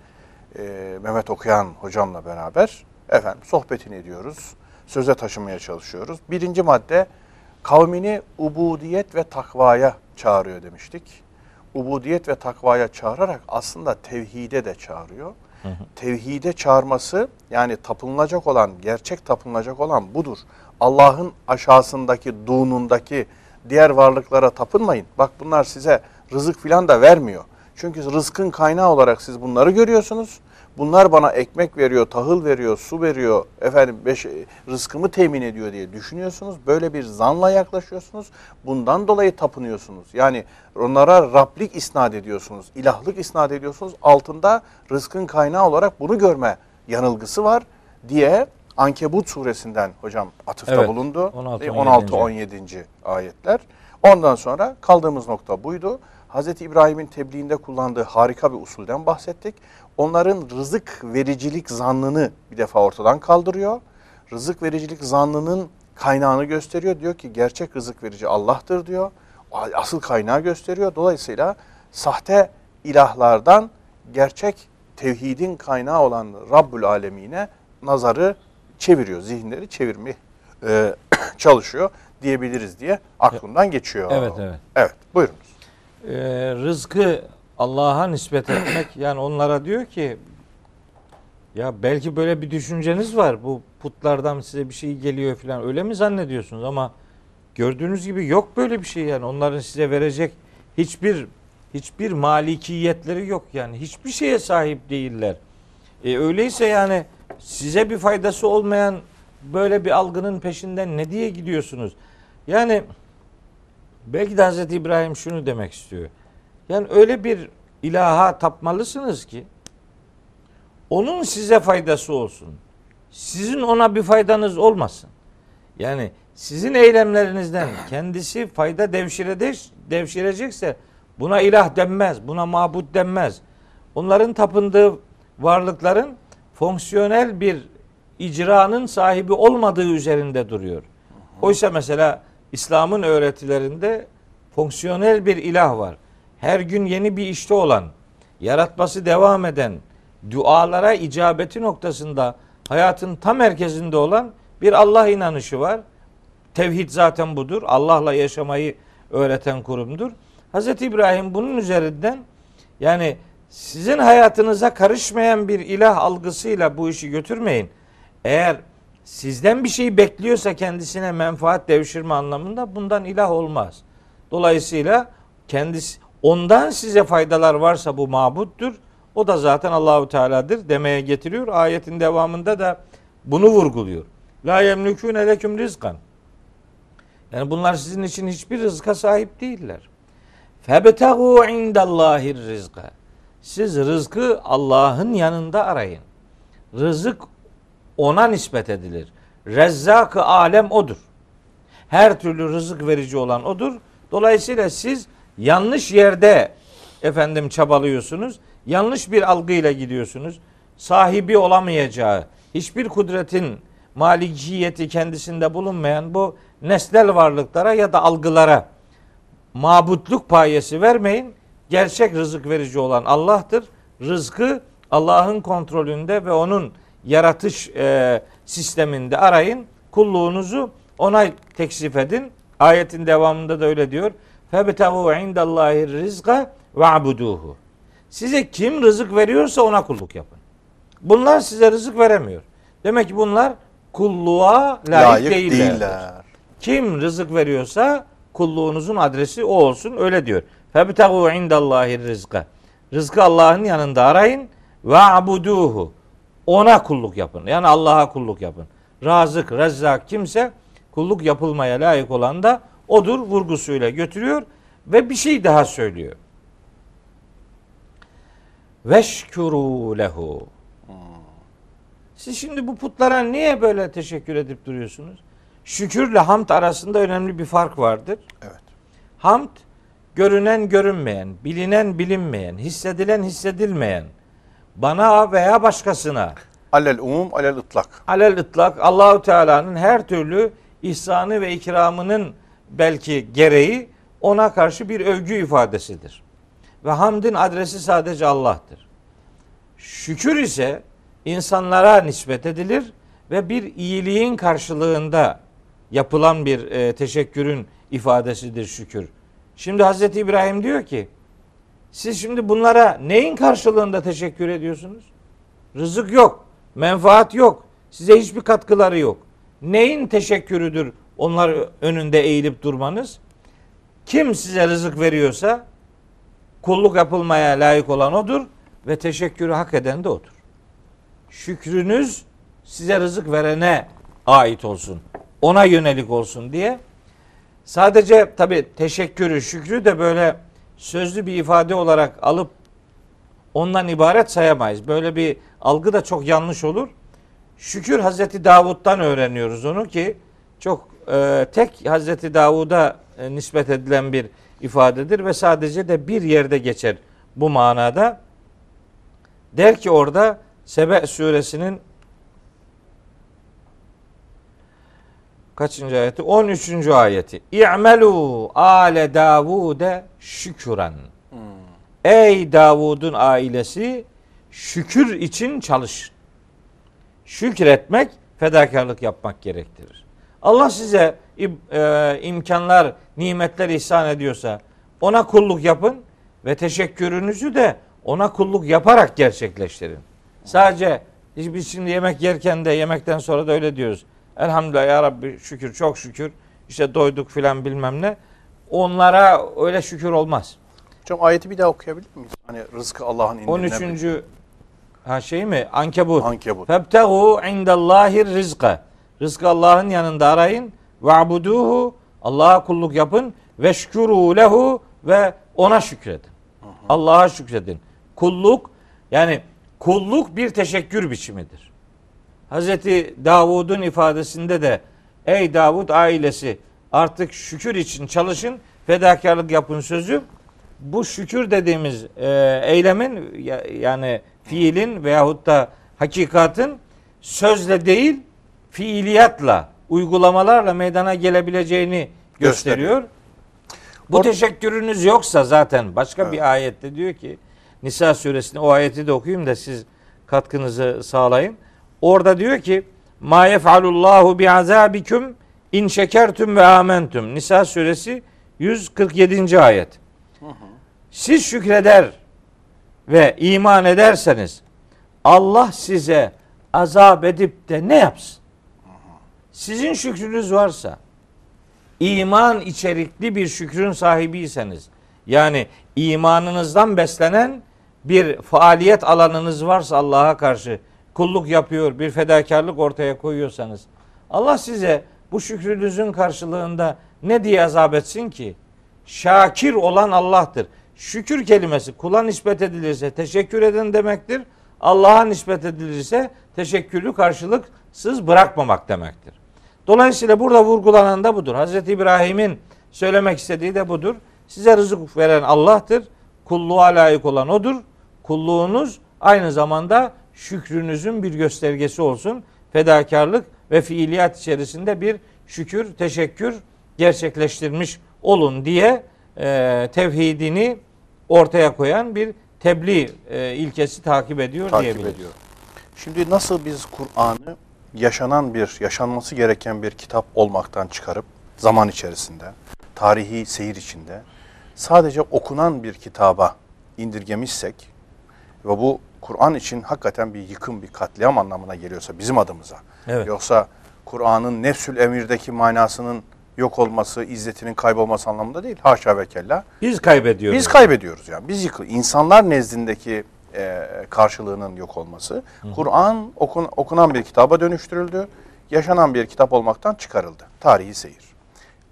e, Mehmet Okuyan hocamla beraber efendim sohbetini ediyoruz. Söze taşımaya çalışıyoruz. Birinci madde kavmini ubudiyet ve takvaya çağırıyor demiştik. Ubudiyet ve takvaya çağırarak aslında tevhide de çağırıyor. Tevhide çağırması yani tapınılacak olan, gerçek tapınılacak olan budur. Allah'ın aşağısındaki, dunundaki diğer varlıklara tapınmayın. Bak bunlar size rızık filan da vermiyor. Çünkü rızkın kaynağı olarak siz bunları görüyorsunuz. Bunlar bana ekmek veriyor, tahıl veriyor, su veriyor, efendim beş, rızkımı temin ediyor diye düşünüyorsunuz. Böyle bir zanla yaklaşıyorsunuz. Bundan dolayı tapınıyorsunuz. Yani onlara Rablik isnat ediyorsunuz, ilahlık isnat ediyorsunuz. Altında rızkın kaynağı olarak bunu görme yanılgısı var diye Ankebut suresinden hocam atıfta Evet, bulundu. 16, 16-17. ayetler. Ondan sonra kaldığımız nokta buydu. Hz. İbrahim'in tebliğinde kullandığı harika bir usulden bahsettik. Onların rızık vericilik zannını bir defa ortadan kaldırıyor. Rızık vericilik zannının kaynağını gösteriyor. Diyor ki gerçek rızık verici Allah'tır diyor. Asıl kaynağı gösteriyor. Dolayısıyla sahte ilahlardan gerçek tevhidin kaynağı olan Rabbül Alemine nazarı çeviriyor. Zihinleri çevirmeye e, çalışıyor diyebiliriz diye aklımdan geçiyor. Evet, evet. Evet buyurunuz. Ee, rızkı Allah'a nispet etmek yani onlara diyor ki ya belki böyle bir düşünceniz var. Bu putlardan size bir şey geliyor falan. Öyle mi zannediyorsunuz ama gördüğünüz gibi yok böyle bir şey yani. Onların size verecek hiçbir hiçbir malikiyetleri yok yani. Hiçbir şeye sahip değiller. E, öyleyse yani size bir faydası olmayan böyle bir algının peşinden ne diye gidiyorsunuz? Yani belki de Hazreti İbrahim şunu demek istiyor. Yani öyle bir ilaha tapmalısınız ki onun size faydası olsun. Sizin ona bir faydanız olmasın. Yani sizin eylemlerinizden kendisi fayda devşirede, devşirecekse buna ilah denmez, buna mabut denmez. Onların tapındığı varlıkların fonksiyonel bir icranın sahibi olmadığı üzerinde duruyor. Oysa mesela İslam'ın öğretilerinde fonksiyonel bir ilah var. Her gün yeni bir işte olan, yaratması devam eden, dualara icabeti noktasında hayatın tam merkezinde olan bir Allah inanışı var. Tevhid zaten budur. Allah'la yaşamayı öğreten kurumdur. Hz. İbrahim bunun üzerinden yani sizin hayatınıza karışmayan bir ilah algısıyla bu işi götürmeyin. Eğer sizden bir şey bekliyorsa kendisine menfaat devşirme anlamında bundan ilah olmaz. Dolayısıyla kendisi ondan size faydalar varsa bu mabuttur. O da zaten Allahu Teala'dır demeye getiriyor. Ayetin devamında da bunu vurguluyor. La yemlikune leküm rizkan. Yani bunlar sizin için hiçbir rızka sahip değiller. Febtegu indallahir rizka. Siz rızkı Allah'ın yanında arayın. Rızık ona nispet edilir. Rezzak-ı alem odur. Her türlü rızık verici olan odur. Dolayısıyla siz yanlış yerde efendim çabalıyorsunuz. Yanlış bir algıyla gidiyorsunuz. Sahibi olamayacağı, hiçbir kudretin malikiyeti kendisinde bulunmayan bu nesnel varlıklara ya da algılara mabutluk payesi vermeyin. Gerçek rızık verici olan Allah'tır. Rızkı Allah'ın kontrolünde ve onun yaratış e, sisteminde arayın. Kulluğunuzu ona teksif edin. Ayetin devamında da öyle diyor. Febtehu indallahi rizqa ve abuduhu. Size kim rızık veriyorsa ona kulluk yapın. Bunlar size rızık veremiyor. Demek ki bunlar kulluğa layık, Layık değiller. değiller. Kim rızık veriyorsa kulluğunuzun adresi o olsun öyle diyor. Febtehu indallahi rizqa. Rızkı Allah'ın yanında arayın ve abuduhu. Ona kulluk yapın. Yani Allah'a kulluk yapın. Razık, rezzak kimse kulluk yapılmaya layık olan da odur vurgusuyla götürüyor ve bir şey daha söylüyor. Veşkuru lehu. Siz şimdi bu putlara niye böyle teşekkür edip duruyorsunuz? Şükürle hamd arasında önemli bir fark vardır. Evet. Hamd görünen görünmeyen, bilinen bilinmeyen, hissedilen hissedilmeyen, bana veya başkasına Alel umum, alel ıtlak. alel ıtlak Allahu Teala'nın her türlü ihsanı ve ikramının belki gereği ona karşı bir övgü ifadesidir. Ve hamdin adresi sadece Allah'tır. Şükür ise insanlara nispet edilir ve bir iyiliğin karşılığında yapılan bir e, teşekkürün ifadesidir şükür. Şimdi Hazreti İbrahim diyor ki siz şimdi bunlara neyin karşılığında teşekkür ediyorsunuz? Rızık yok, menfaat yok, size hiçbir katkıları yok. Neyin teşekkürüdür onlar önünde eğilip durmanız? Kim size rızık veriyorsa kulluk yapılmaya layık olan odur ve teşekkürü hak eden de odur. Şükrünüz size rızık verene ait olsun. Ona yönelik olsun diye sadece tabi teşekkürü, şükrü de böyle sözlü bir ifade olarak alıp ondan ibaret sayamayız. Böyle bir algı da çok yanlış olur. Şükür Hazreti Davud'dan öğreniyoruz onu ki çok e, tek Hazreti Davud'a e, nispet edilen bir ifadedir ve sadece de bir yerde geçer bu manada. Der ki orada Sebe suresinin kaçıncı ayeti? 13. ayeti. İ'melu ale Davude şüküren. Ey Davud'un ailesi şükür için çalış. Şükretmek fedakarlık yapmak gerektirir. Allah size e, imkanlar, nimetler ihsan ediyorsa ona kulluk yapın ve teşekkürünüzü de ona kulluk yaparak gerçekleştirin. Sadece biz şimdi yemek yerken de yemekten sonra da öyle diyoruz. Elhamdülillah ya Rabbi şükür çok şükür işte doyduk filan bilmem ne. Onlara öyle şükür olmaz. Hocam ayeti bir daha okuyabilir miyiz? Hani rızkı Allah'ın indinde. 13. ha şey mi? Ankebut. Ankebut. Febtehu indallahi rizka. Rızkı Allah'ın yanında arayın. Ve'buduhu. Allah'a kulluk yapın. Ve şükuru lehu ve ona şükredin. Allah'a şükredin. Kulluk yani kulluk bir teşekkür biçimidir. Hazreti Davud'un ifadesinde de ey Davud ailesi artık şükür için çalışın, fedakarlık yapın sözü bu şükür dediğimiz e, eylemin yani fiilin veyahut da hakikatın sözle değil fiiliyatla, uygulamalarla meydana gelebileceğini gösteriyor. Bu teşekkürünüz yoksa zaten başka evet. bir ayette diyor ki Nisa suresinde o ayeti de okuyayım da siz katkınızı sağlayın. Orada diyor ki Ma yef'alullahu bi azabikum in şekertum ve amentum. Nisa suresi 147. ayet. Siz şükreder ve iman ederseniz Allah size azap edip de ne yapsın? Sizin şükrünüz varsa iman içerikli bir şükrün sahibiyseniz yani imanınızdan beslenen bir faaliyet alanınız varsa Allah'a karşı kulluk yapıyor, bir fedakarlık ortaya koyuyorsanız Allah size bu şükrünüzün karşılığında ne diye azap etsin ki? Şakir olan Allah'tır. Şükür kelimesi kula nispet edilirse teşekkür eden demektir. Allah'a nispet edilirse teşekkürlü karşılıksız bırakmamak demektir. Dolayısıyla burada vurgulanan da budur. Hz. İbrahim'in söylemek istediği de budur. Size rızık veren Allah'tır. Kulluğa layık olan odur. Kulluğunuz aynı zamanda şükrünüzün bir göstergesi olsun. Fedakarlık ve fiiliyat içerisinde bir şükür, teşekkür gerçekleştirmiş olun diye e, tevhidini ortaya koyan bir tebliğ e, ilkesi takip ediyor takip diyebiliriz. ediyor. Şimdi nasıl biz Kur'an'ı yaşanan bir, yaşanması gereken bir kitap olmaktan çıkarıp zaman içerisinde, tarihi seyir içinde sadece okunan bir kitaba indirgemişsek ve bu Kur'an için hakikaten bir yıkım, bir katliam anlamına geliyorsa bizim adımıza. Evet. Yoksa Kur'an'ın nefsül emirdeki manasının yok olması, izzetinin kaybolması anlamında değil. Haşa ve kella. Biz kaybediyoruz. Biz kaybediyoruz yani. Biz yıkıl. İnsanlar nezdindeki e, karşılığının yok olması. Kur'an okun, okunan bir kitaba dönüştürüldü. Yaşanan bir kitap olmaktan çıkarıldı. Tarihi seyir.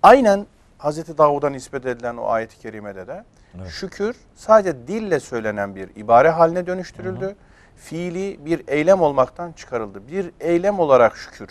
Aynen Hazreti Davud'a nispet edilen o ayet-i kerimede de Evet. şükür sadece dille söylenen bir ibare haline dönüştürüldü. fiili bir eylem olmaktan çıkarıldı. Bir eylem olarak şükür.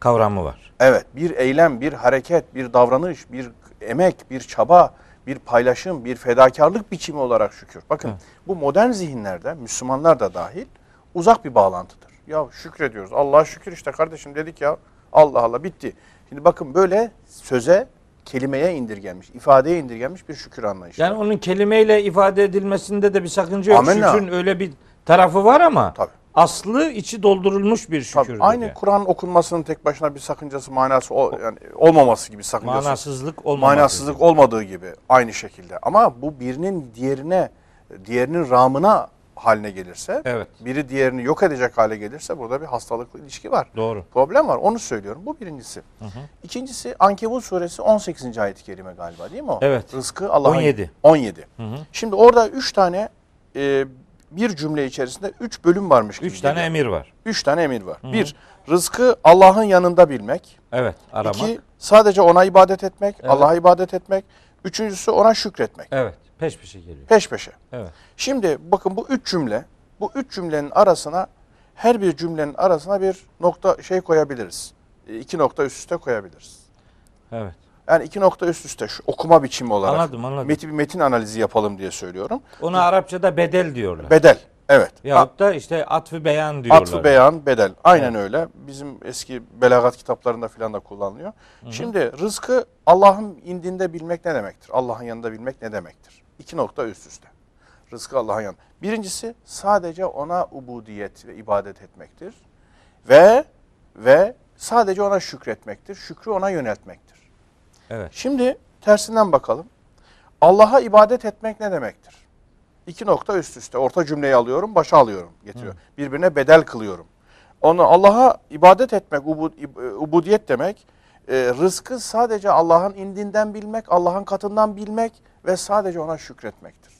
Kavramı var. Evet, bir eylem, bir hareket, bir davranış, bir emek, bir çaba, bir paylaşım, bir fedakarlık biçimi olarak şükür. Bakın Evet. bu modern zihinlerde, Müslümanlar da dahil uzak bir bağlantıdır. Ya şükrediyoruz. Allah'a şükür işte kardeşim dedik ya. Allah Allah bitti. Şimdi bakın böyle söze, kelimeye indirgenmiş, ifadeye indirgenmiş bir şükür anlayışı. Yani onun kelimeyle ifade edilmesinde de bir sakınca yok. Amenna. Şükrün öyle bir tarafı var ama Tabii. aslı içi doldurulmuş bir Tabii, şükürdür. aynı yani. Kur'an okunmasının tek başına bir sakıncası, manası o, yani olmaması gibi sakıncası. Manasızlık olmaması. manasızlık olmadığı gibi aynı şekilde. Ama bu birinin diğerine, diğerinin ramına haline gelirse, Evet. biri diğerini yok edecek hale gelirse burada bir hastalıklı ilişki var. Doğru. Problem var. Onu söylüyorum. Bu birincisi. İkincisi Ankebut suresi 18. ayet-i kerime galiba değil mi o? Evet. Rızkı Allah'ın 17. 17. Hı hı. Şimdi orada üç tane e, bir cümle içerisinde üç bölüm varmış gibi Üç tane geliyor. emir var. Üç tane emir var. Bir, rızkı Allah'ın yanında bilmek. Evet. Aramak. İki, sadece ona ibadet etmek, Evet. Allah'a ibadet etmek. Üçüncüsü ona şükretmek. Evet. Peş peşe geliyor. Peş peşe. Evet. Şimdi bakın bu üç cümle, bu üç cümlenin arasına, her bir cümlenin arasına bir nokta şey koyabiliriz. E, İki nokta üst üste koyabiliriz. Evet. Yani iki nokta üst üste şu okuma biçimi olarak. Anladım, anladım. Metin, bir metin analizi yapalım diye söylüyorum. Ona Arapçada bedel diyorlar. Bedel. Evet. Yahut da işte atfı beyan diyorlar. Atfı beyan, bedel. Aynen öyle. Bizim eski belagat kitaplarında filan da kullanılıyor. Şimdi rızkı Allah'ın indinde bilmek ne demektir? Allah'ın yanında bilmek ne demektir? İki nokta üst üste. Rızkı Allah'ın yanında. Birincisi sadece ona ubudiyet ve ibadet etmektir. Ve ve sadece ona şükretmektir. Şükrü ona yöneltmektir. Evet. Şimdi tersinden bakalım. Allah'a ibadet etmek ne demektir? İki nokta üst üste. Orta cümleyi alıyorum, başa alıyorum, getiriyor. Birbirine bedel kılıyorum. Onu Allah'a ibadet etmek, ubud, ib- ubudiyet demek, e, rızkı sadece Allah'ın indinden bilmek, Allah'ın katından bilmek ve sadece ona şükretmektir.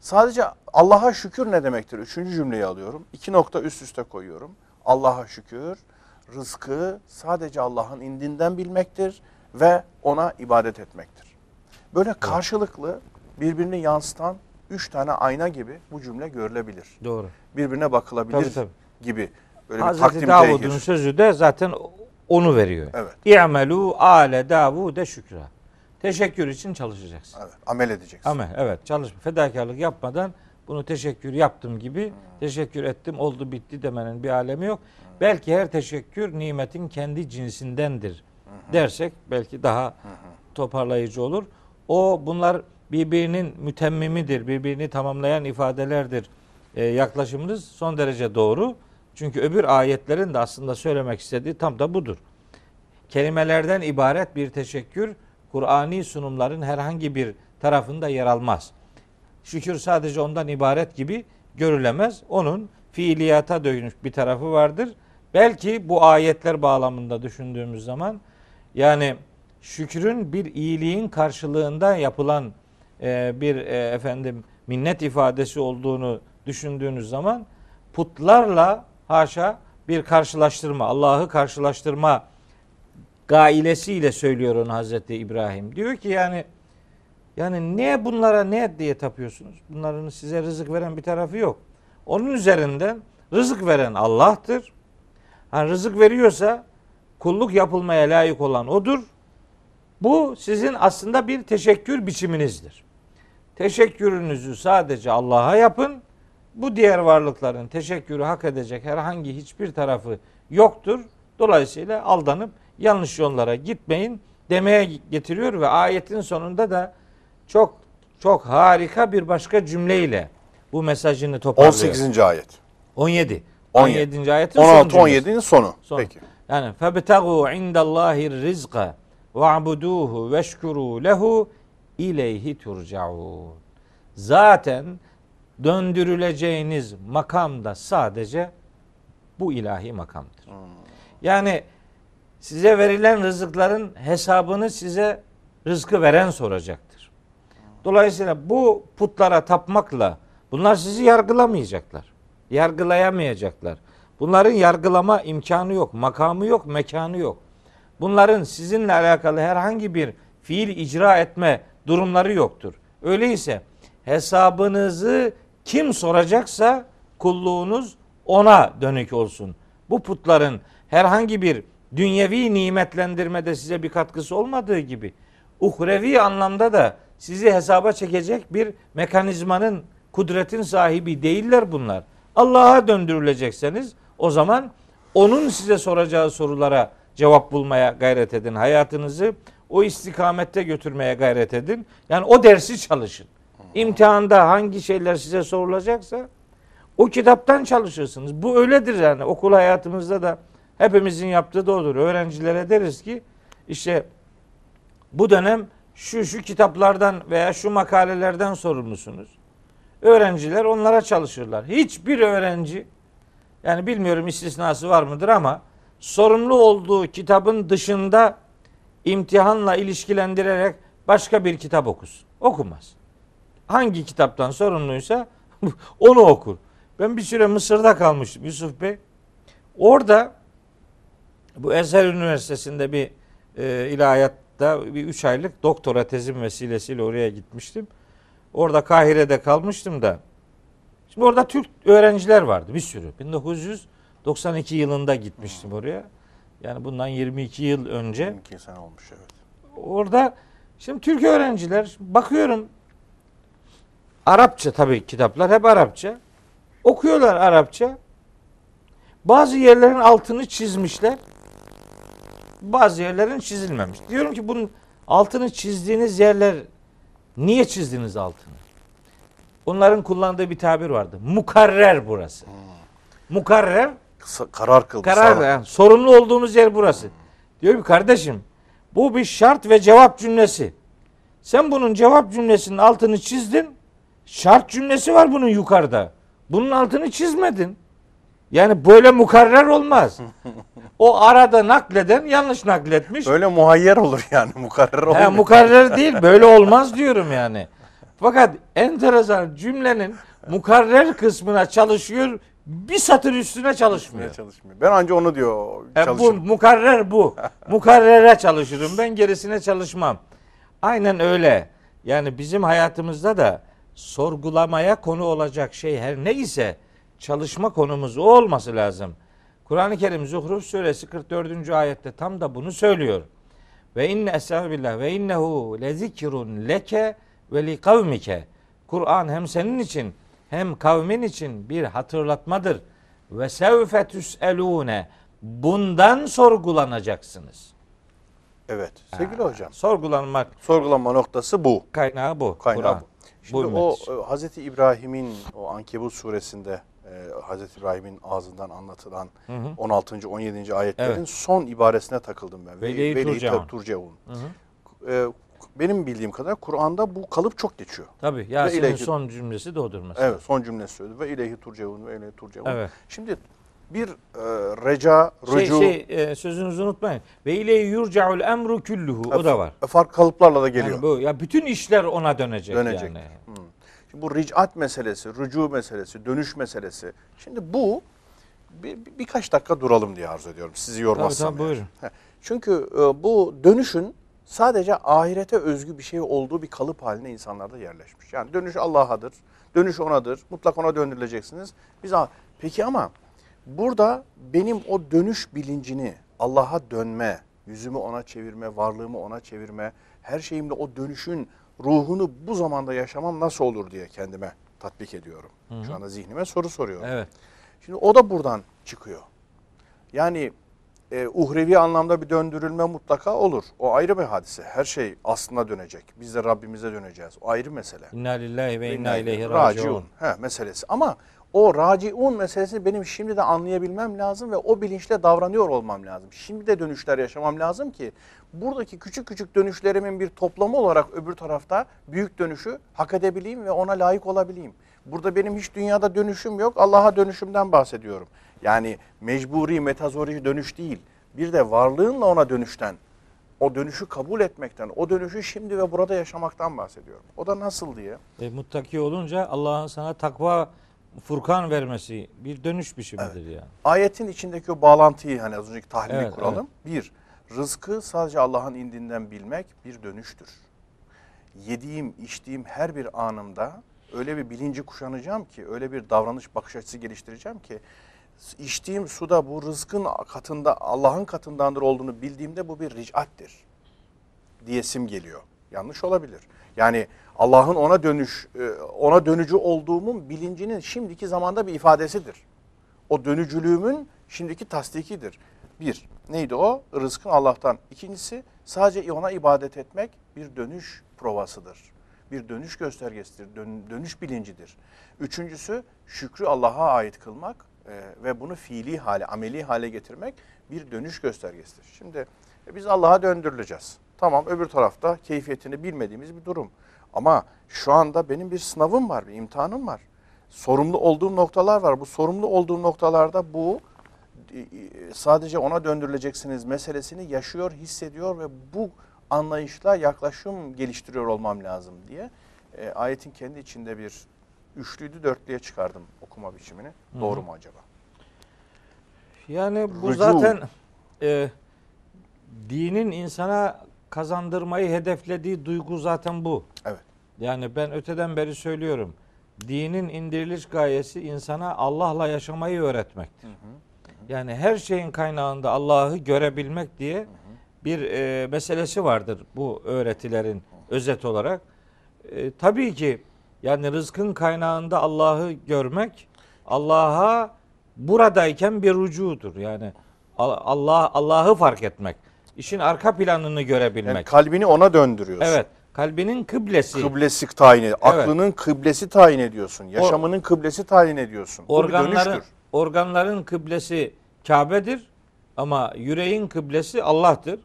Sadece Allah'a şükür ne demektir? Üçüncü cümleyi alıyorum. İki nokta üst üste koyuyorum. Allah'a şükür, rızkı sadece Allah'ın indinden bilmektir ve ona ibadet etmektir. Böyle karşılıklı birbirini yansıtan üç tane ayna gibi bu cümle görülebilir. Doğru. Birbirine bakılabilir Tabii, tabii. gibi. Böyle bir Hazreti takdim Davud'un tehir. sözü de zaten onu veriyor. Evet. İ'melû ale Davude şükra. Teşekkür için çalışacaksın. Evet, amel edeceksin. Ama evet çalışma. Fedakarlık yapmadan bunu teşekkür yaptım gibi teşekkür ettim oldu bitti demenin bir alemi yok. Belki her teşekkür nimetin kendi cinsindendir dersek belki daha toparlayıcı olur. O bunlar birbirinin mütemmimidir, birbirini tamamlayan ifadelerdir. Ee, yaklaşımınız son derece doğru. Çünkü öbür ayetlerin de aslında söylemek istediği tam da budur. Kelimelerden ibaret bir teşekkür Kur'ani sunumların herhangi bir tarafında yer almaz. Şükür sadece ondan ibaret gibi görülemez. Onun fiiliyata dönük bir tarafı vardır. Belki bu ayetler bağlamında düşündüğümüz zaman yani şükrün bir iyiliğin karşılığında yapılan e, bir e, efendim minnet ifadesi olduğunu düşündüğünüz zaman putlarla haşa bir karşılaştırma, Allah'ı karşılaştırma gailesiyle söylüyor onu Hazreti İbrahim. Diyor ki yani yani ne bunlara ne diye tapıyorsunuz? Bunların size rızık veren bir tarafı yok. Onun üzerinden rızık veren Allah'tır. Ha, rızık veriyorsa kulluk yapılmaya layık olan odur. Bu sizin aslında bir teşekkür biçiminizdir. Teşekkürünüzü sadece Allah'a yapın. Bu diğer varlıkların teşekkürü hak edecek herhangi hiçbir tarafı yoktur. Dolayısıyla aldanıp yanlış yollara gitmeyin demeye getiriyor ve ayetin sonunda da çok çok harika bir başka cümleyle bu mesajını toparlıyor. 18. ayet. 17. 17. 17. ayetin son 16 cümlesi. 17'nin sonu. Son. Peki. Yani febtegu indallahi rizqa va'buduhu veşkuru lehu ileyhi turcaun. Zaten döndürüleceğiniz makam da sadece bu ilahi makamdır. Yani size verilen rızıkların hesabını size rızkı veren soracaktır. Dolayısıyla bu putlara tapmakla bunlar sizi yargılamayacaklar. Yargılayamayacaklar. Bunların yargılama imkanı yok, makamı yok, mekanı yok. Bunların sizinle alakalı herhangi bir fiil icra etme durumları yoktur. Öyleyse hesabınızı kim soracaksa kulluğunuz ona dönük olsun. Bu putların herhangi bir dünyevi nimetlendirmede size bir katkısı olmadığı gibi uhrevi anlamda da sizi hesaba çekecek bir mekanizmanın, kudretin sahibi değiller bunlar. Allah'a döndürülecekseniz o zaman onun size soracağı sorulara cevap bulmaya gayret edin. Hayatınızı o istikamette götürmeye gayret edin. Yani o dersi çalışın. İmtihanda hangi şeyler size sorulacaksa o kitaptan çalışırsınız. Bu öyledir yani. Okul hayatımızda da hepimizin yaptığı da odur. Öğrencilere deriz ki işte bu dönem şu şu kitaplardan veya şu makalelerden sorumlusunuz. Öğrenciler onlara çalışırlar. Hiçbir öğrenci yani bilmiyorum istisnası var mıdır ama sorumlu olduğu kitabın dışında imtihanla ilişkilendirerek başka bir kitap okur. Okumaz. Hangi kitaptan sorumluysa onu okur. Ben bir süre Mısır'da kalmıştım Yusuf Bey. Orada bu Ezher Üniversitesi'nde bir e, ilahiyatta bir üç aylık doktora tezim vesilesiyle oraya gitmiştim. Orada Kahire'de kalmıştım da. Şimdi orada Türk öğrenciler vardı bir sürü. 1992 yılında gitmiştim oraya. Yani bundan 22 yıl önce. 22 sene olmuş evet. Orada şimdi Türk öğrenciler bakıyorum Arapça tabii kitaplar hep Arapça. Okuyorlar Arapça. Bazı yerlerin altını çizmişler. Bazı yerlerin çizilmemiş. Diyorum ki bunun altını çizdiğiniz yerler niye çizdiniz altını? Onların kullandığı bir tabir vardı. Mukarrer burası. Mukarrer Kısa, karar kıldı. karar yani sorumlu olduğumuz yer burası. Diyor ki kardeşim bu bir şart ve cevap cümlesi. Sen bunun cevap cümlesinin altını çizdin. Şart cümlesi var bunun yukarıda. Bunun altını çizmedin. Yani böyle mukarrer olmaz. O arada nakleden yanlış nakletmiş. Öyle muhayyer olur yani mukarrer olur. He, mukarrer değil böyle olmaz diyorum yani. Fakat enteresan cümlenin mukarrer kısmına çalışıyor bir satır üstüne çalışmıyor. çalışmıyor. Ben anca onu diyor. E, bu mukarrer bu. Mukarrere çalışırım ben gerisine çalışmam. Aynen öyle. Yani bizim hayatımızda da sorgulamaya konu olacak şey her neyse çalışma konumuz o olması lazım. Kur'an-ı Kerim Zuhruf suresi 44. ayette tam da bunu söylüyor. Ve inne estağfirullah ve innehu lezikrun leke ve li kavmike. Kur'an hem senin için hem kavmin için bir hatırlatmadır. Ve sevfe tüselune. Bundan sorgulanacaksınız. Evet. Sevgili hocam. Sorgulanmak Sorgulama noktası bu. kaynağı bu. Kaynağı Kur'an. bu. Şimdi Bu o e, Hazreti İbrahim'in o Ankebut suresinde Hazreti İbrahim'in ağzından anlatılan Hı hı. 16. 17. ayetlerin Evet. son ibaresine takıldım ben. Ve ileyhi ileyhi turcaun. turcaun. Hı hı. E, benim bildiğim kadar Kur'an'da bu kalıp çok geçiyor. Tabii Yasin'in ileyhi- son cümlesi de odur mesela. Evet son cümlesi söyledi ve ileyhi turcaun ve ileyhi turcaun. Evet. Şimdi bir e, reca, Şey, rücu şey e, sözünüzü unutmayın. Ve ile yurcaul emru külluhu. O da var. e, farklı kalıplarla da geliyor. Yani bu ya bütün işler ona dönecek, Dönecek. yani. Şimdi bu ricat meselesi, rücu meselesi, dönüş meselesi. Şimdi bu bir, bir- birkaç dakika duralım diye arzu ediyorum. Sizi yormazsam. Tabii, tabii, buyurun. Çünkü e, bu dönüşün sadece ahirete özgü bir şey olduğu bir kalıp haline insanlarda yerleşmiş. Yani dönüş Allah'adır. Dönüş onadır. Mutlak ona döndürüleceksiniz. Biz Peki ama burada benim o dönüş bilincini Allah'a dönme, yüzümü ona çevirme, varlığımı ona çevirme, her şeyimle o dönüşün ruhunu bu zamanda yaşamam nasıl olur diye kendime tatbik ediyorum. Şu anda zihnime soru soruyorum. Evet. Şimdi o da buradan çıkıyor. Yani e, uhrevi anlamda bir döndürülme mutlaka olur. O ayrı bir hadise. Her şey aslına dönecek. Biz de Rabbimize döneceğiz. O ayrı mesele. İnna lillahi ve inna ileyhi Raciun. raciun. He, meselesi. Ama o raciun meselesini benim şimdi de anlayabilmem lazım ve o bilinçle davranıyor olmam lazım. Şimdi de dönüşler yaşamam lazım ki buradaki küçük küçük dönüşlerimin bir toplamı olarak öbür tarafta büyük dönüşü hak edebileyim ve ona layık olabileyim. Burada benim hiç dünyada dönüşüm yok. Allah'a dönüşümden bahsediyorum. Yani mecburi, metazori dönüş değil. Bir de varlığınla ona dönüşten, o dönüşü kabul etmekten, o dönüşü şimdi ve burada yaşamaktan bahsediyorum. O da nasıl diye. E, muttaki olunca Allah'ın sana takva Furkan vermesi bir dönüş biçimidir yani. Ayetin içindeki o bağlantıyı hani az önceki tahlili Evet, kuralım. Bir, rızkı sadece Allah'ın indiğinden bilmek bir dönüştür. Yediğim, içtiğim her bir anımda öyle bir bilinci kuşanacağım ki, öyle bir davranış bakış açısı geliştireceğim ki içtiğim suda bu rızkın katında Allah'ın katındandır olduğunu bildiğimde bu bir ricattir diyesim geliyor. Yanlış olabilir. Yani Allah'ın ona dönüş e, ona dönücü olduğumun bilincinin şimdiki zamanda bir ifadesidir. O dönücülüğümün şimdiki tasdikidir. Bir, neydi o? Rızkın Allah'tan. İkincisi, sadece ona ibadet etmek bir dönüş provasıdır. Bir dönüş göstergesidir, dön- dönüş bilincidir. Üçüncüsü, şükrü Allah'a ait kılmak e, ve bunu fiili hale, ameli hale getirmek bir dönüş göstergesidir. Şimdi e, biz Allah'a döndürüleceğiz. Tamam öbür tarafta keyfiyetini bilmediğimiz bir durum. Ama şu anda benim bir sınavım var, bir imtihanım var. Sorumlu olduğum noktalar var. Bu sorumlu olduğum noktalarda bu e, sadece ona döndürüleceksiniz meselesini yaşıyor, hissediyor ve bu anlayışla yaklaşım geliştiriyor olmam lazım diye e, ayetin kendi içinde bir üçlüydü dörtlüye çıkardım okuma biçimini. Doğru mu acaba? Yani bu Rücu. zaten e, dinin insana kazandırmayı hedeflediği duygu zaten bu. Evet. Yani ben öteden beri söylüyorum. Dinin indiriliş gayesi insana Allah'la yaşamayı öğretmektir. Yani her şeyin kaynağında Allah'ı görebilmek diye bir e, meselesi vardır bu öğretilerin özet olarak. E, tabii ki yani rızkın kaynağında Allah'ı görmek Allah'a buradayken bir rücudur. Yani Al- Allah Allah'ı fark etmek. İşin arka planını görebilmek. Yani kalbini ona döndürüyorsun. evet. Kalbinin kıblesi. Kıblesi tayin ediyorsun. Aklının kıblesi tayin ediyorsun. Yaşamının kıblesi tayin ediyorsun. Organların organların kıblesi Kabe'dir ama yüreğin kıblesi Allah'tır.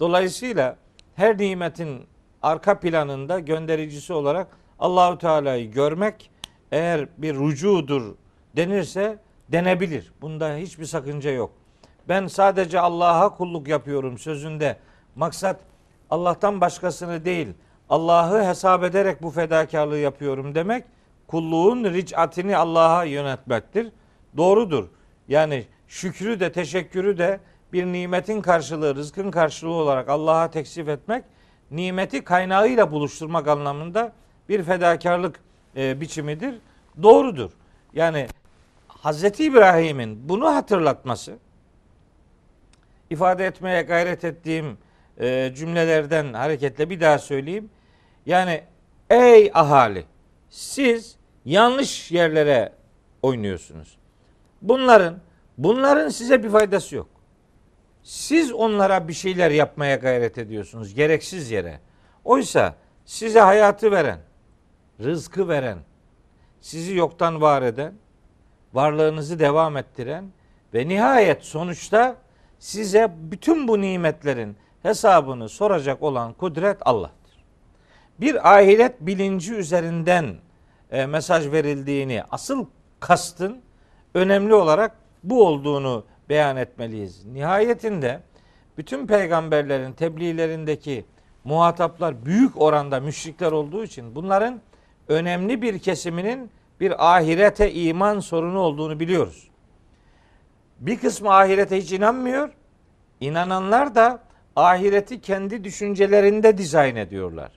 Dolayısıyla her nimetin arka planında göndericisi olarak Allahü Teala'yı görmek eğer bir rücudur denirse denebilir. Bunda hiçbir sakınca yok. Ben sadece Allah'a kulluk yapıyorum sözünde maksat Allah'tan başkasını değil Allah'ı hesap ederek bu fedakarlığı yapıyorum demek kulluğun ricatini Allah'a yönetmektir. Doğrudur. Yani şükrü de teşekkürü de bir nimetin karşılığı, rızkın karşılığı olarak Allah'a teksif etmek, nimeti kaynağıyla buluşturmak anlamında bir fedakarlık e, biçimidir. Doğrudur. Yani Hazreti İbrahim'in bunu hatırlatması, ifade etmeye gayret ettiğim e, cümlelerden hareketle bir daha söyleyeyim. Yani ey ahali siz yanlış yerlere oynuyorsunuz. Bunların bunların size bir faydası yok. Siz onlara bir şeyler yapmaya gayret ediyorsunuz gereksiz yere. Oysa size hayatı veren, rızkı veren, sizi yoktan var eden, varlığınızı devam ettiren ve nihayet sonuçta size bütün bu nimetlerin hesabını soracak olan kudret Allah'tır. Bir ahiret bilinci üzerinden e, mesaj verildiğini, asıl kastın önemli olarak bu olduğunu beyan etmeliyiz. Nihayetinde bütün peygamberlerin tebliğlerindeki muhataplar büyük oranda müşrikler olduğu için bunların önemli bir kesiminin bir ahirete iman sorunu olduğunu biliyoruz. Bir kısmı ahirete hiç inanmıyor. İnananlar da ahireti kendi düşüncelerinde dizayn ediyorlar.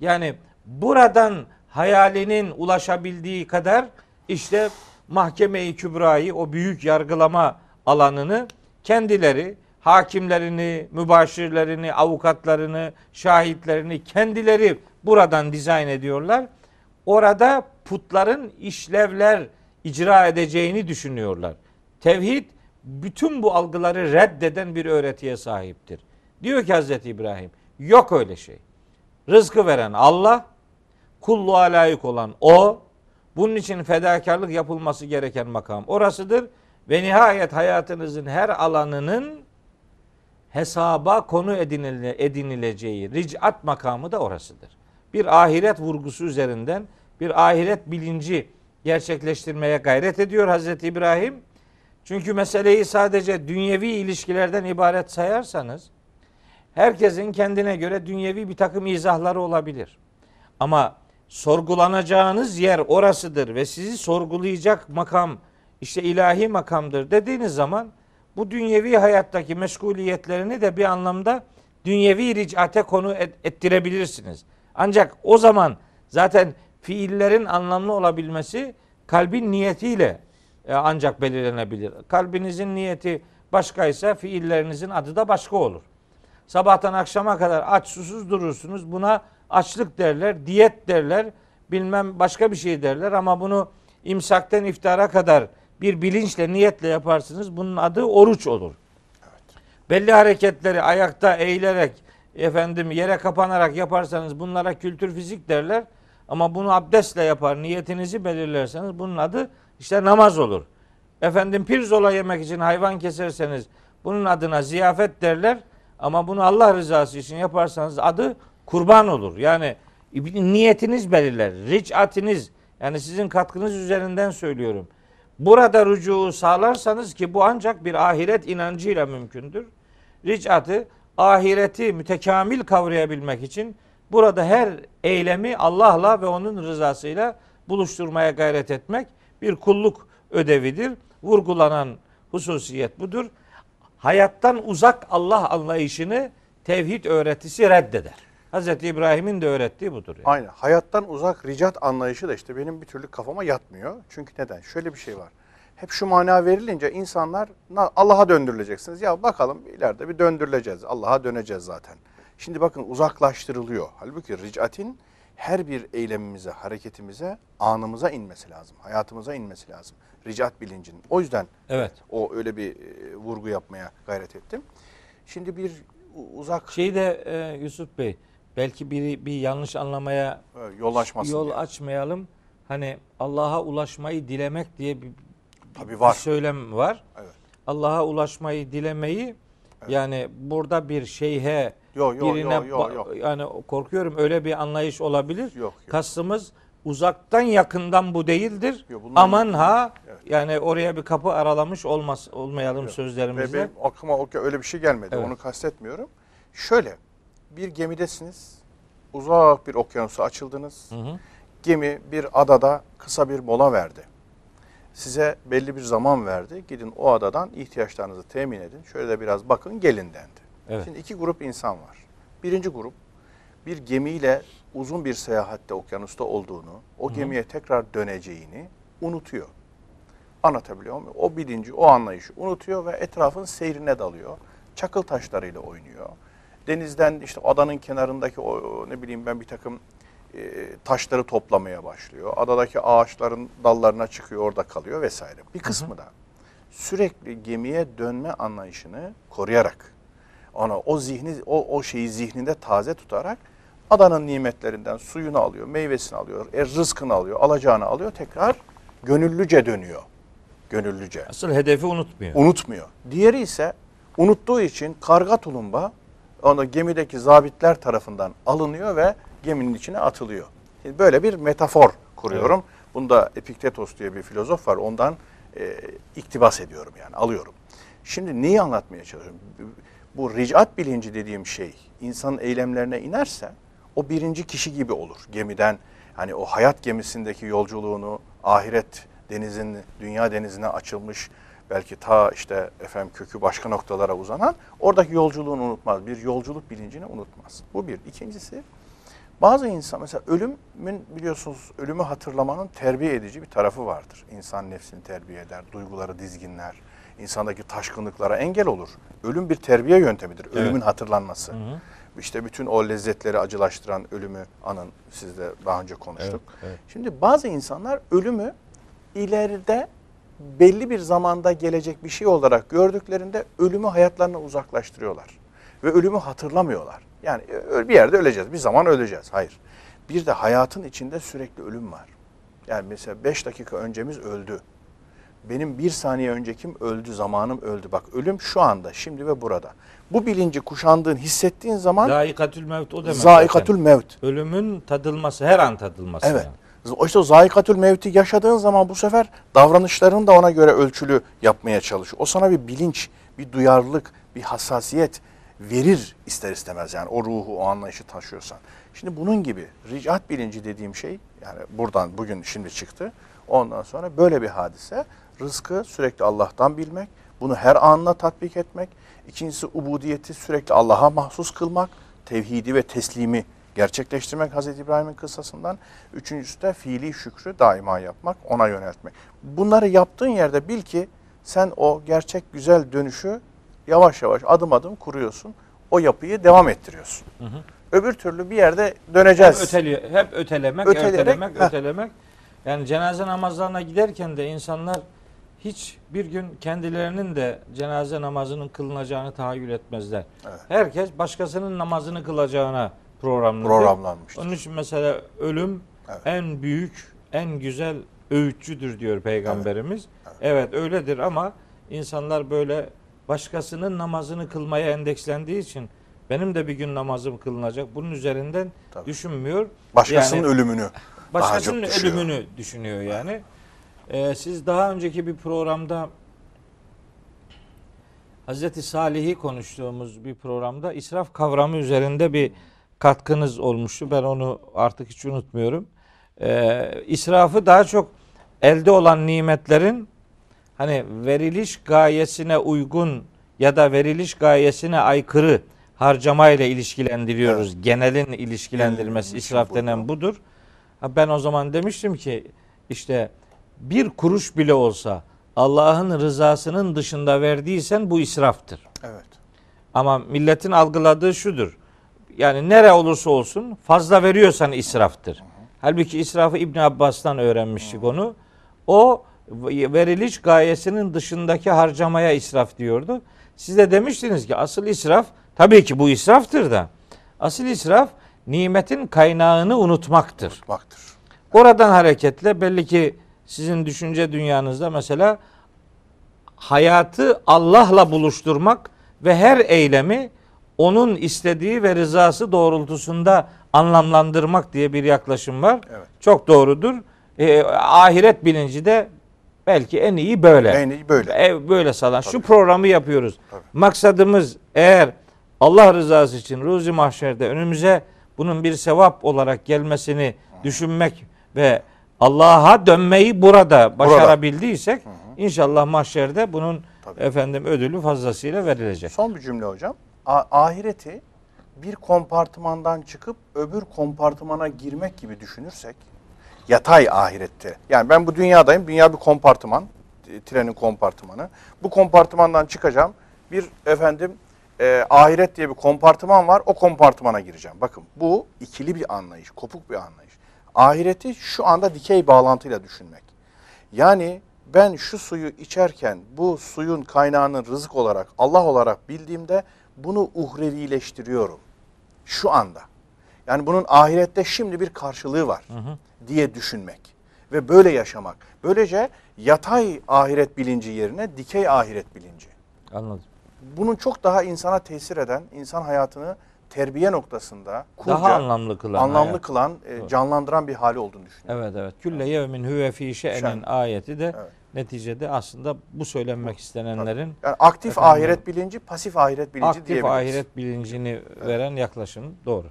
Yani buradan hayalinin ulaşabildiği kadar işte mahkeme-i kübrayı o büyük yargılama alanını kendileri hakimlerini, mübaşirlerini, avukatlarını, şahitlerini kendileri buradan dizayn ediyorlar. Orada putların işlevler icra edeceğini düşünüyorlar. Tevhid bütün bu algıları reddeden bir öğretiye sahiptir. Diyor ki Hazreti İbrahim, yok öyle şey. Rızkı veren Allah, kulluğa layık olan O, bunun için fedakarlık yapılması gereken makam orasıdır. Ve nihayet hayatınızın her alanının hesaba konu edinile, edinileceği ricat makamı da orasıdır. Bir ahiret vurgusu üzerinden bir ahiret bilinci gerçekleştirmeye gayret ediyor Hazreti İbrahim. Çünkü meseleyi sadece dünyevi ilişkilerden ibaret sayarsanız herkesin kendine göre dünyevi bir takım izahları olabilir. Ama sorgulanacağınız yer orasıdır ve sizi sorgulayacak makam işte ilahi makamdır dediğiniz zaman bu dünyevi hayattaki meşguliyetlerini de bir anlamda dünyevi ricate konu et- ettirebilirsiniz. Ancak o zaman zaten fiillerin anlamlı olabilmesi kalbin niyetiyle ancak belirlenebilir. Kalbinizin niyeti başkaysa fiillerinizin adı da başka olur. Sabahtan akşama kadar aç susuz durursunuz. Buna açlık derler, diyet derler, bilmem başka bir şey derler ama bunu imsakten iftara kadar bir bilinçle, niyetle yaparsınız. Bunun adı oruç olur. Belli hareketleri ayakta eğilerek, efendim yere kapanarak yaparsanız bunlara kültür fizik derler. Ama bunu abdestle yapar, niyetinizi belirlerseniz bunun adı işte namaz olur. Efendim pirzola yemek için hayvan keserseniz bunun adına ziyafet derler. Ama bunu Allah rızası için yaparsanız adı kurban olur. Yani niyetiniz belirler. Ricatiniz yani sizin katkınız üzerinden söylüyorum. Burada rücuu sağlarsanız ki bu ancak bir ahiret inancıyla mümkündür. Ricatı ahireti mütekamil kavrayabilmek için burada her eylemi Allah'la ve onun rızasıyla buluşturmaya gayret etmek bir kulluk ödevidir. Vurgulanan hususiyet budur. Hayattan uzak Allah anlayışını tevhid öğretisi reddeder. Hz. İbrahim'in de öğrettiği budur. Yani. Aynen. Hayattan uzak ricat anlayışı da işte benim bir türlü kafama yatmıyor. Çünkü neden? Şöyle bir şey var. Hep şu mana verilince insanlar Allah'a döndürüleceksiniz. Ya bakalım ileride bir döndürüleceğiz. Allah'a döneceğiz zaten. Şimdi bakın uzaklaştırılıyor. Halbuki ricatin her bir eylemimize, hareketimize, anımıza inmesi lazım. Hayatımıza inmesi lazım. Ricat bilincinin. O yüzden evet. o öyle bir e, vurgu yapmaya gayret ettim. Şimdi bir uzak... Şeyi de e, Yusuf Bey, belki bir, bir yanlış anlamaya yol açmasın yol diye. açmayalım. Hani Allah'a ulaşmayı dilemek diye bir, Tabii var. bir söylem var. Evet. Allah'a ulaşmayı dilemeyi evet. yani burada bir şeyhe Yo, yo, birine yo, yo, yo. yani korkuyorum öyle bir anlayış olabilir. Yok, yok. Kastımız uzaktan yakından bu değildir. Yo, bunlar- Aman ha Evet. yani oraya bir kapı aralamış olmaz olmayalım Ve sözlerimizle. benim aklıma öyle bir şey gelmedi. Evet. Onu kastetmiyorum. Şöyle bir gemidesiniz. Uzak bir okyanusa açıldınız. Hı hı. Gemi bir adada kısa bir mola verdi. Size belli bir zaman verdi. Gidin o adadan ihtiyaçlarınızı temin edin. Şöyle de biraz bakın gelin dendi. Evet. Şimdi iki grup insan var. Birinci grup bir gemiyle uzun bir seyahatte okyanusta olduğunu, o gemiye tekrar döneceğini unutuyor. Anlatabiliyor muyum? O bilinci, o anlayışı unutuyor ve etrafın seyrine dalıyor. Çakıl taşlarıyla oynuyor. Denizden işte adanın kenarındaki o ne bileyim ben bir takım e, taşları toplamaya başlıyor. Adadaki ağaçların dallarına çıkıyor, orada kalıyor vesaire. Bir kısmı da sürekli gemiye dönme anlayışını koruyarak ona o zihni o, o şeyi zihninde taze tutarak adanın nimetlerinden suyunu alıyor, meyvesini alıyor, e, rızkını alıyor, alacağını alıyor, tekrar gönüllüce dönüyor. Gönüllüce. Asıl hedefi unutmuyor. Unutmuyor. Diğeri ise unuttuğu için karga tulumba onu gemideki zabitler tarafından alınıyor ve geminin içine atılıyor. Şimdi böyle bir metafor kuruyorum. Bunda Epiktetos diye bir filozof var. Ondan e, iktibas ediyorum yani alıyorum. Şimdi neyi anlatmaya çalışıyorum? Bu ricat bilinci dediğim şey insanın eylemlerine inerse o birinci kişi gibi olur. Gemiden hani o hayat gemisindeki yolculuğunu ahiret denizin dünya denizine açılmış belki ta işte efendim kökü başka noktalara uzanan oradaki yolculuğunu unutmaz. Bir yolculuk bilincini unutmaz. Bu bir. İkincisi bazı insan mesela ölümün biliyorsunuz ölümü hatırlamanın terbiye edici bir tarafı vardır. İnsan nefsini terbiye eder, duyguları dizginler, insandaki taşkınlıklara engel olur. Ölüm bir terbiye yöntemidir. Ölümün hatırlanması. İşte bütün o lezzetleri acılaştıran ölümü anın siz de daha önce konuştuk. Evet, evet. Şimdi bazı insanlar ölümü ileride belli bir zamanda gelecek bir şey olarak gördüklerinde ölümü hayatlarına uzaklaştırıyorlar. Ve ölümü hatırlamıyorlar. Yani ö- bir yerde öleceğiz, bir zaman öleceğiz. Hayır. Bir de hayatın içinde sürekli ölüm var. Yani mesela 5 dakika öncemiz öldü. Benim bir saniye öncekim öldü, zamanım öldü. Bak ölüm şu anda, şimdi ve burada. Bu bilinci kuşandığın, hissettiğin zaman Zaikatül mevt o demek. zaikatül zaten. mevt. Ölümün tadılması, her an tadılması. Evet. yani. O işte zaikatül mevti yaşadığın zaman bu sefer davranışlarını da ona göre ölçülü yapmaya çalış. O sana bir bilinç, bir duyarlılık, bir hassasiyet verir ister istemez yani o ruhu, o anlayışı taşıyorsan. Şimdi bunun gibi ricat bilinci dediğim şey yani buradan bugün şimdi çıktı. Ondan sonra böyle bir hadise rızkı sürekli Allah'tan bilmek, bunu her anına tatbik etmek. İkincisi ubudiyeti sürekli Allah'a mahsus kılmak, tevhidi ve teslimi gerçekleştirmek Hazreti İbrahim'in kıssasından. Üçüncüsü de fiili şükrü daima yapmak, ona yöneltmek. Bunları yaptığın yerde bil ki sen o gerçek güzel dönüşü yavaş yavaş adım adım kuruyorsun. O yapıyı devam ettiriyorsun. Hı hı. Öbür türlü bir yerde döneceğiz. Hep, öteli, hep ötelemek, ötelemek, heh. ötelemek. Yani cenaze namazlarına giderken de insanlar hiç bir gün kendilerinin de cenaze namazının kılınacağını tahayyül etmezler. Evet. Herkes başkasının namazını kılacağına programlıdır. Programlanmıştır. Onun için mesela ölüm Evet. en büyük, en güzel öğütçüdür diyor Peygamberimiz. Evet. Evet. öyledir ama insanlar böyle başkasının namazını kılmaya endekslendiği için benim de bir gün namazım kılınacak. Bunun üzerinden Tabii. düşünmüyor. Başkasının Yani ölümünü Başkasının daha çok düşüyor. ölümünü düşünüyor yani. Ee, siz daha önceki bir programda Hazreti Salih'i konuştuğumuz bir programda israf kavramı üzerinde bir katkınız olmuştu. Ben onu artık hiç unutmuyorum. Ee, israfı daha çok elde olan nimetlerin hani veriliş gayesine uygun ya da veriliş gayesine aykırı harcamayla ilişkilendiriyoruz. Genelin ilişkilendirmesi Genelin israf denen bu. budur. Ha ben o zaman demiştim ki işte bir kuruş bile olsa Allah'ın rızasının dışında verdiysen bu israftır. Evet. Ama milletin algıladığı şudur. Yani nere olursa olsun fazla veriyorsan israftır. Halbuki israfı İbn Abbas'tan öğrenmiştik onu. O veriliş gayesinin dışındaki harcamaya israf diyordu. Siz de demiştiniz ki asıl israf tabii ki bu israftır da. Asıl israf nimetin kaynağını unutmaktır. Baktır. Oradan hareketle belli ki sizin düşünce dünyanızda mesela hayatı Allah'la buluşturmak ve her eylemi onun istediği ve rızası doğrultusunda anlamlandırmak diye bir yaklaşım var. Evet. Çok doğrudur. Ee, ahiret bilinci de belki en iyi böyle. En iyi böyle. E, böyle sağlan. Şu Tabii. programı yapıyoruz. Tabii. Maksadımız eğer Allah rızası için ruzi mahşerde önümüze bunun bir sevap olarak gelmesini düşünmek ve Allah'a dönmeyi burada başarabildiysek inşallah mahşerde bunun Tabii. efendim ödülü fazlasıyla verilecek. Son bir cümle hocam. A- ahireti bir kompartımandan çıkıp öbür kompartımana girmek gibi düşünürsek yatay ahirette. Yani ben bu dünyadayım. Dünya bir kompartıman. e, Trenin kompartımanı. Bu kompartımandan çıkacağım. Bir efendim e, ahiret diye bir kompartıman var. O kompartımana gireceğim. Bakın bu ikili bir anlayış. Kopuk bir anlayış. Ahireti şu anda dikey bağlantıyla düşünmek. Yani ben şu suyu içerken bu suyun kaynağını rızık olarak Allah olarak bildiğimde bunu uhrevileştiriyorum. Şu anda. Yani bunun ahirette şimdi bir karşılığı var diye düşünmek ve böyle yaşamak. Böylece yatay ahiret bilinci yerine dikey ahiret bilinci. Anladım. Bunun çok daha insana tesir eden, insan hayatını terbiye noktasında kurca, Daha anlamlı kılan. anlamlı hayat. kılan, e, canlandıran bir hali olduğunu düşünüyorum. Evet evet. Külle yevmin huve fi şe'nin Şen. ayeti de Evet. neticede aslında bu söylenmek istenenlerin Yani aktif Efendim, ahiret bilinci, pasif ahiret bilinci aktif diyebiliriz. ahiret bilincini veren yaklaşım doğru.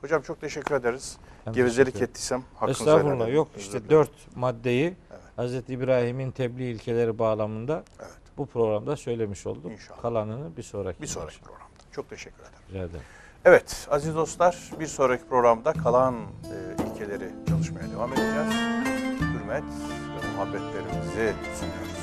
Hocam çok teşekkür ederiz. Ben Gevezelik ettiysem hakkınızı Estağfurullah helal yok işte dört maddeyi Evet. Hz. İbrahim'in tebliğ ilkeleri bağlamında Evet. bu programda söylemiş olduk. İnşallah. Kalanını bir sonraki Bir sonraki programda. Çok teşekkür ederim. Rica ederim. Evet aziz dostlar bir sonraki programda kalan e, ilkeleri çalışmaya devam edeceğiz. Hürmet ve muhabbetlerimizi sunuyoruz.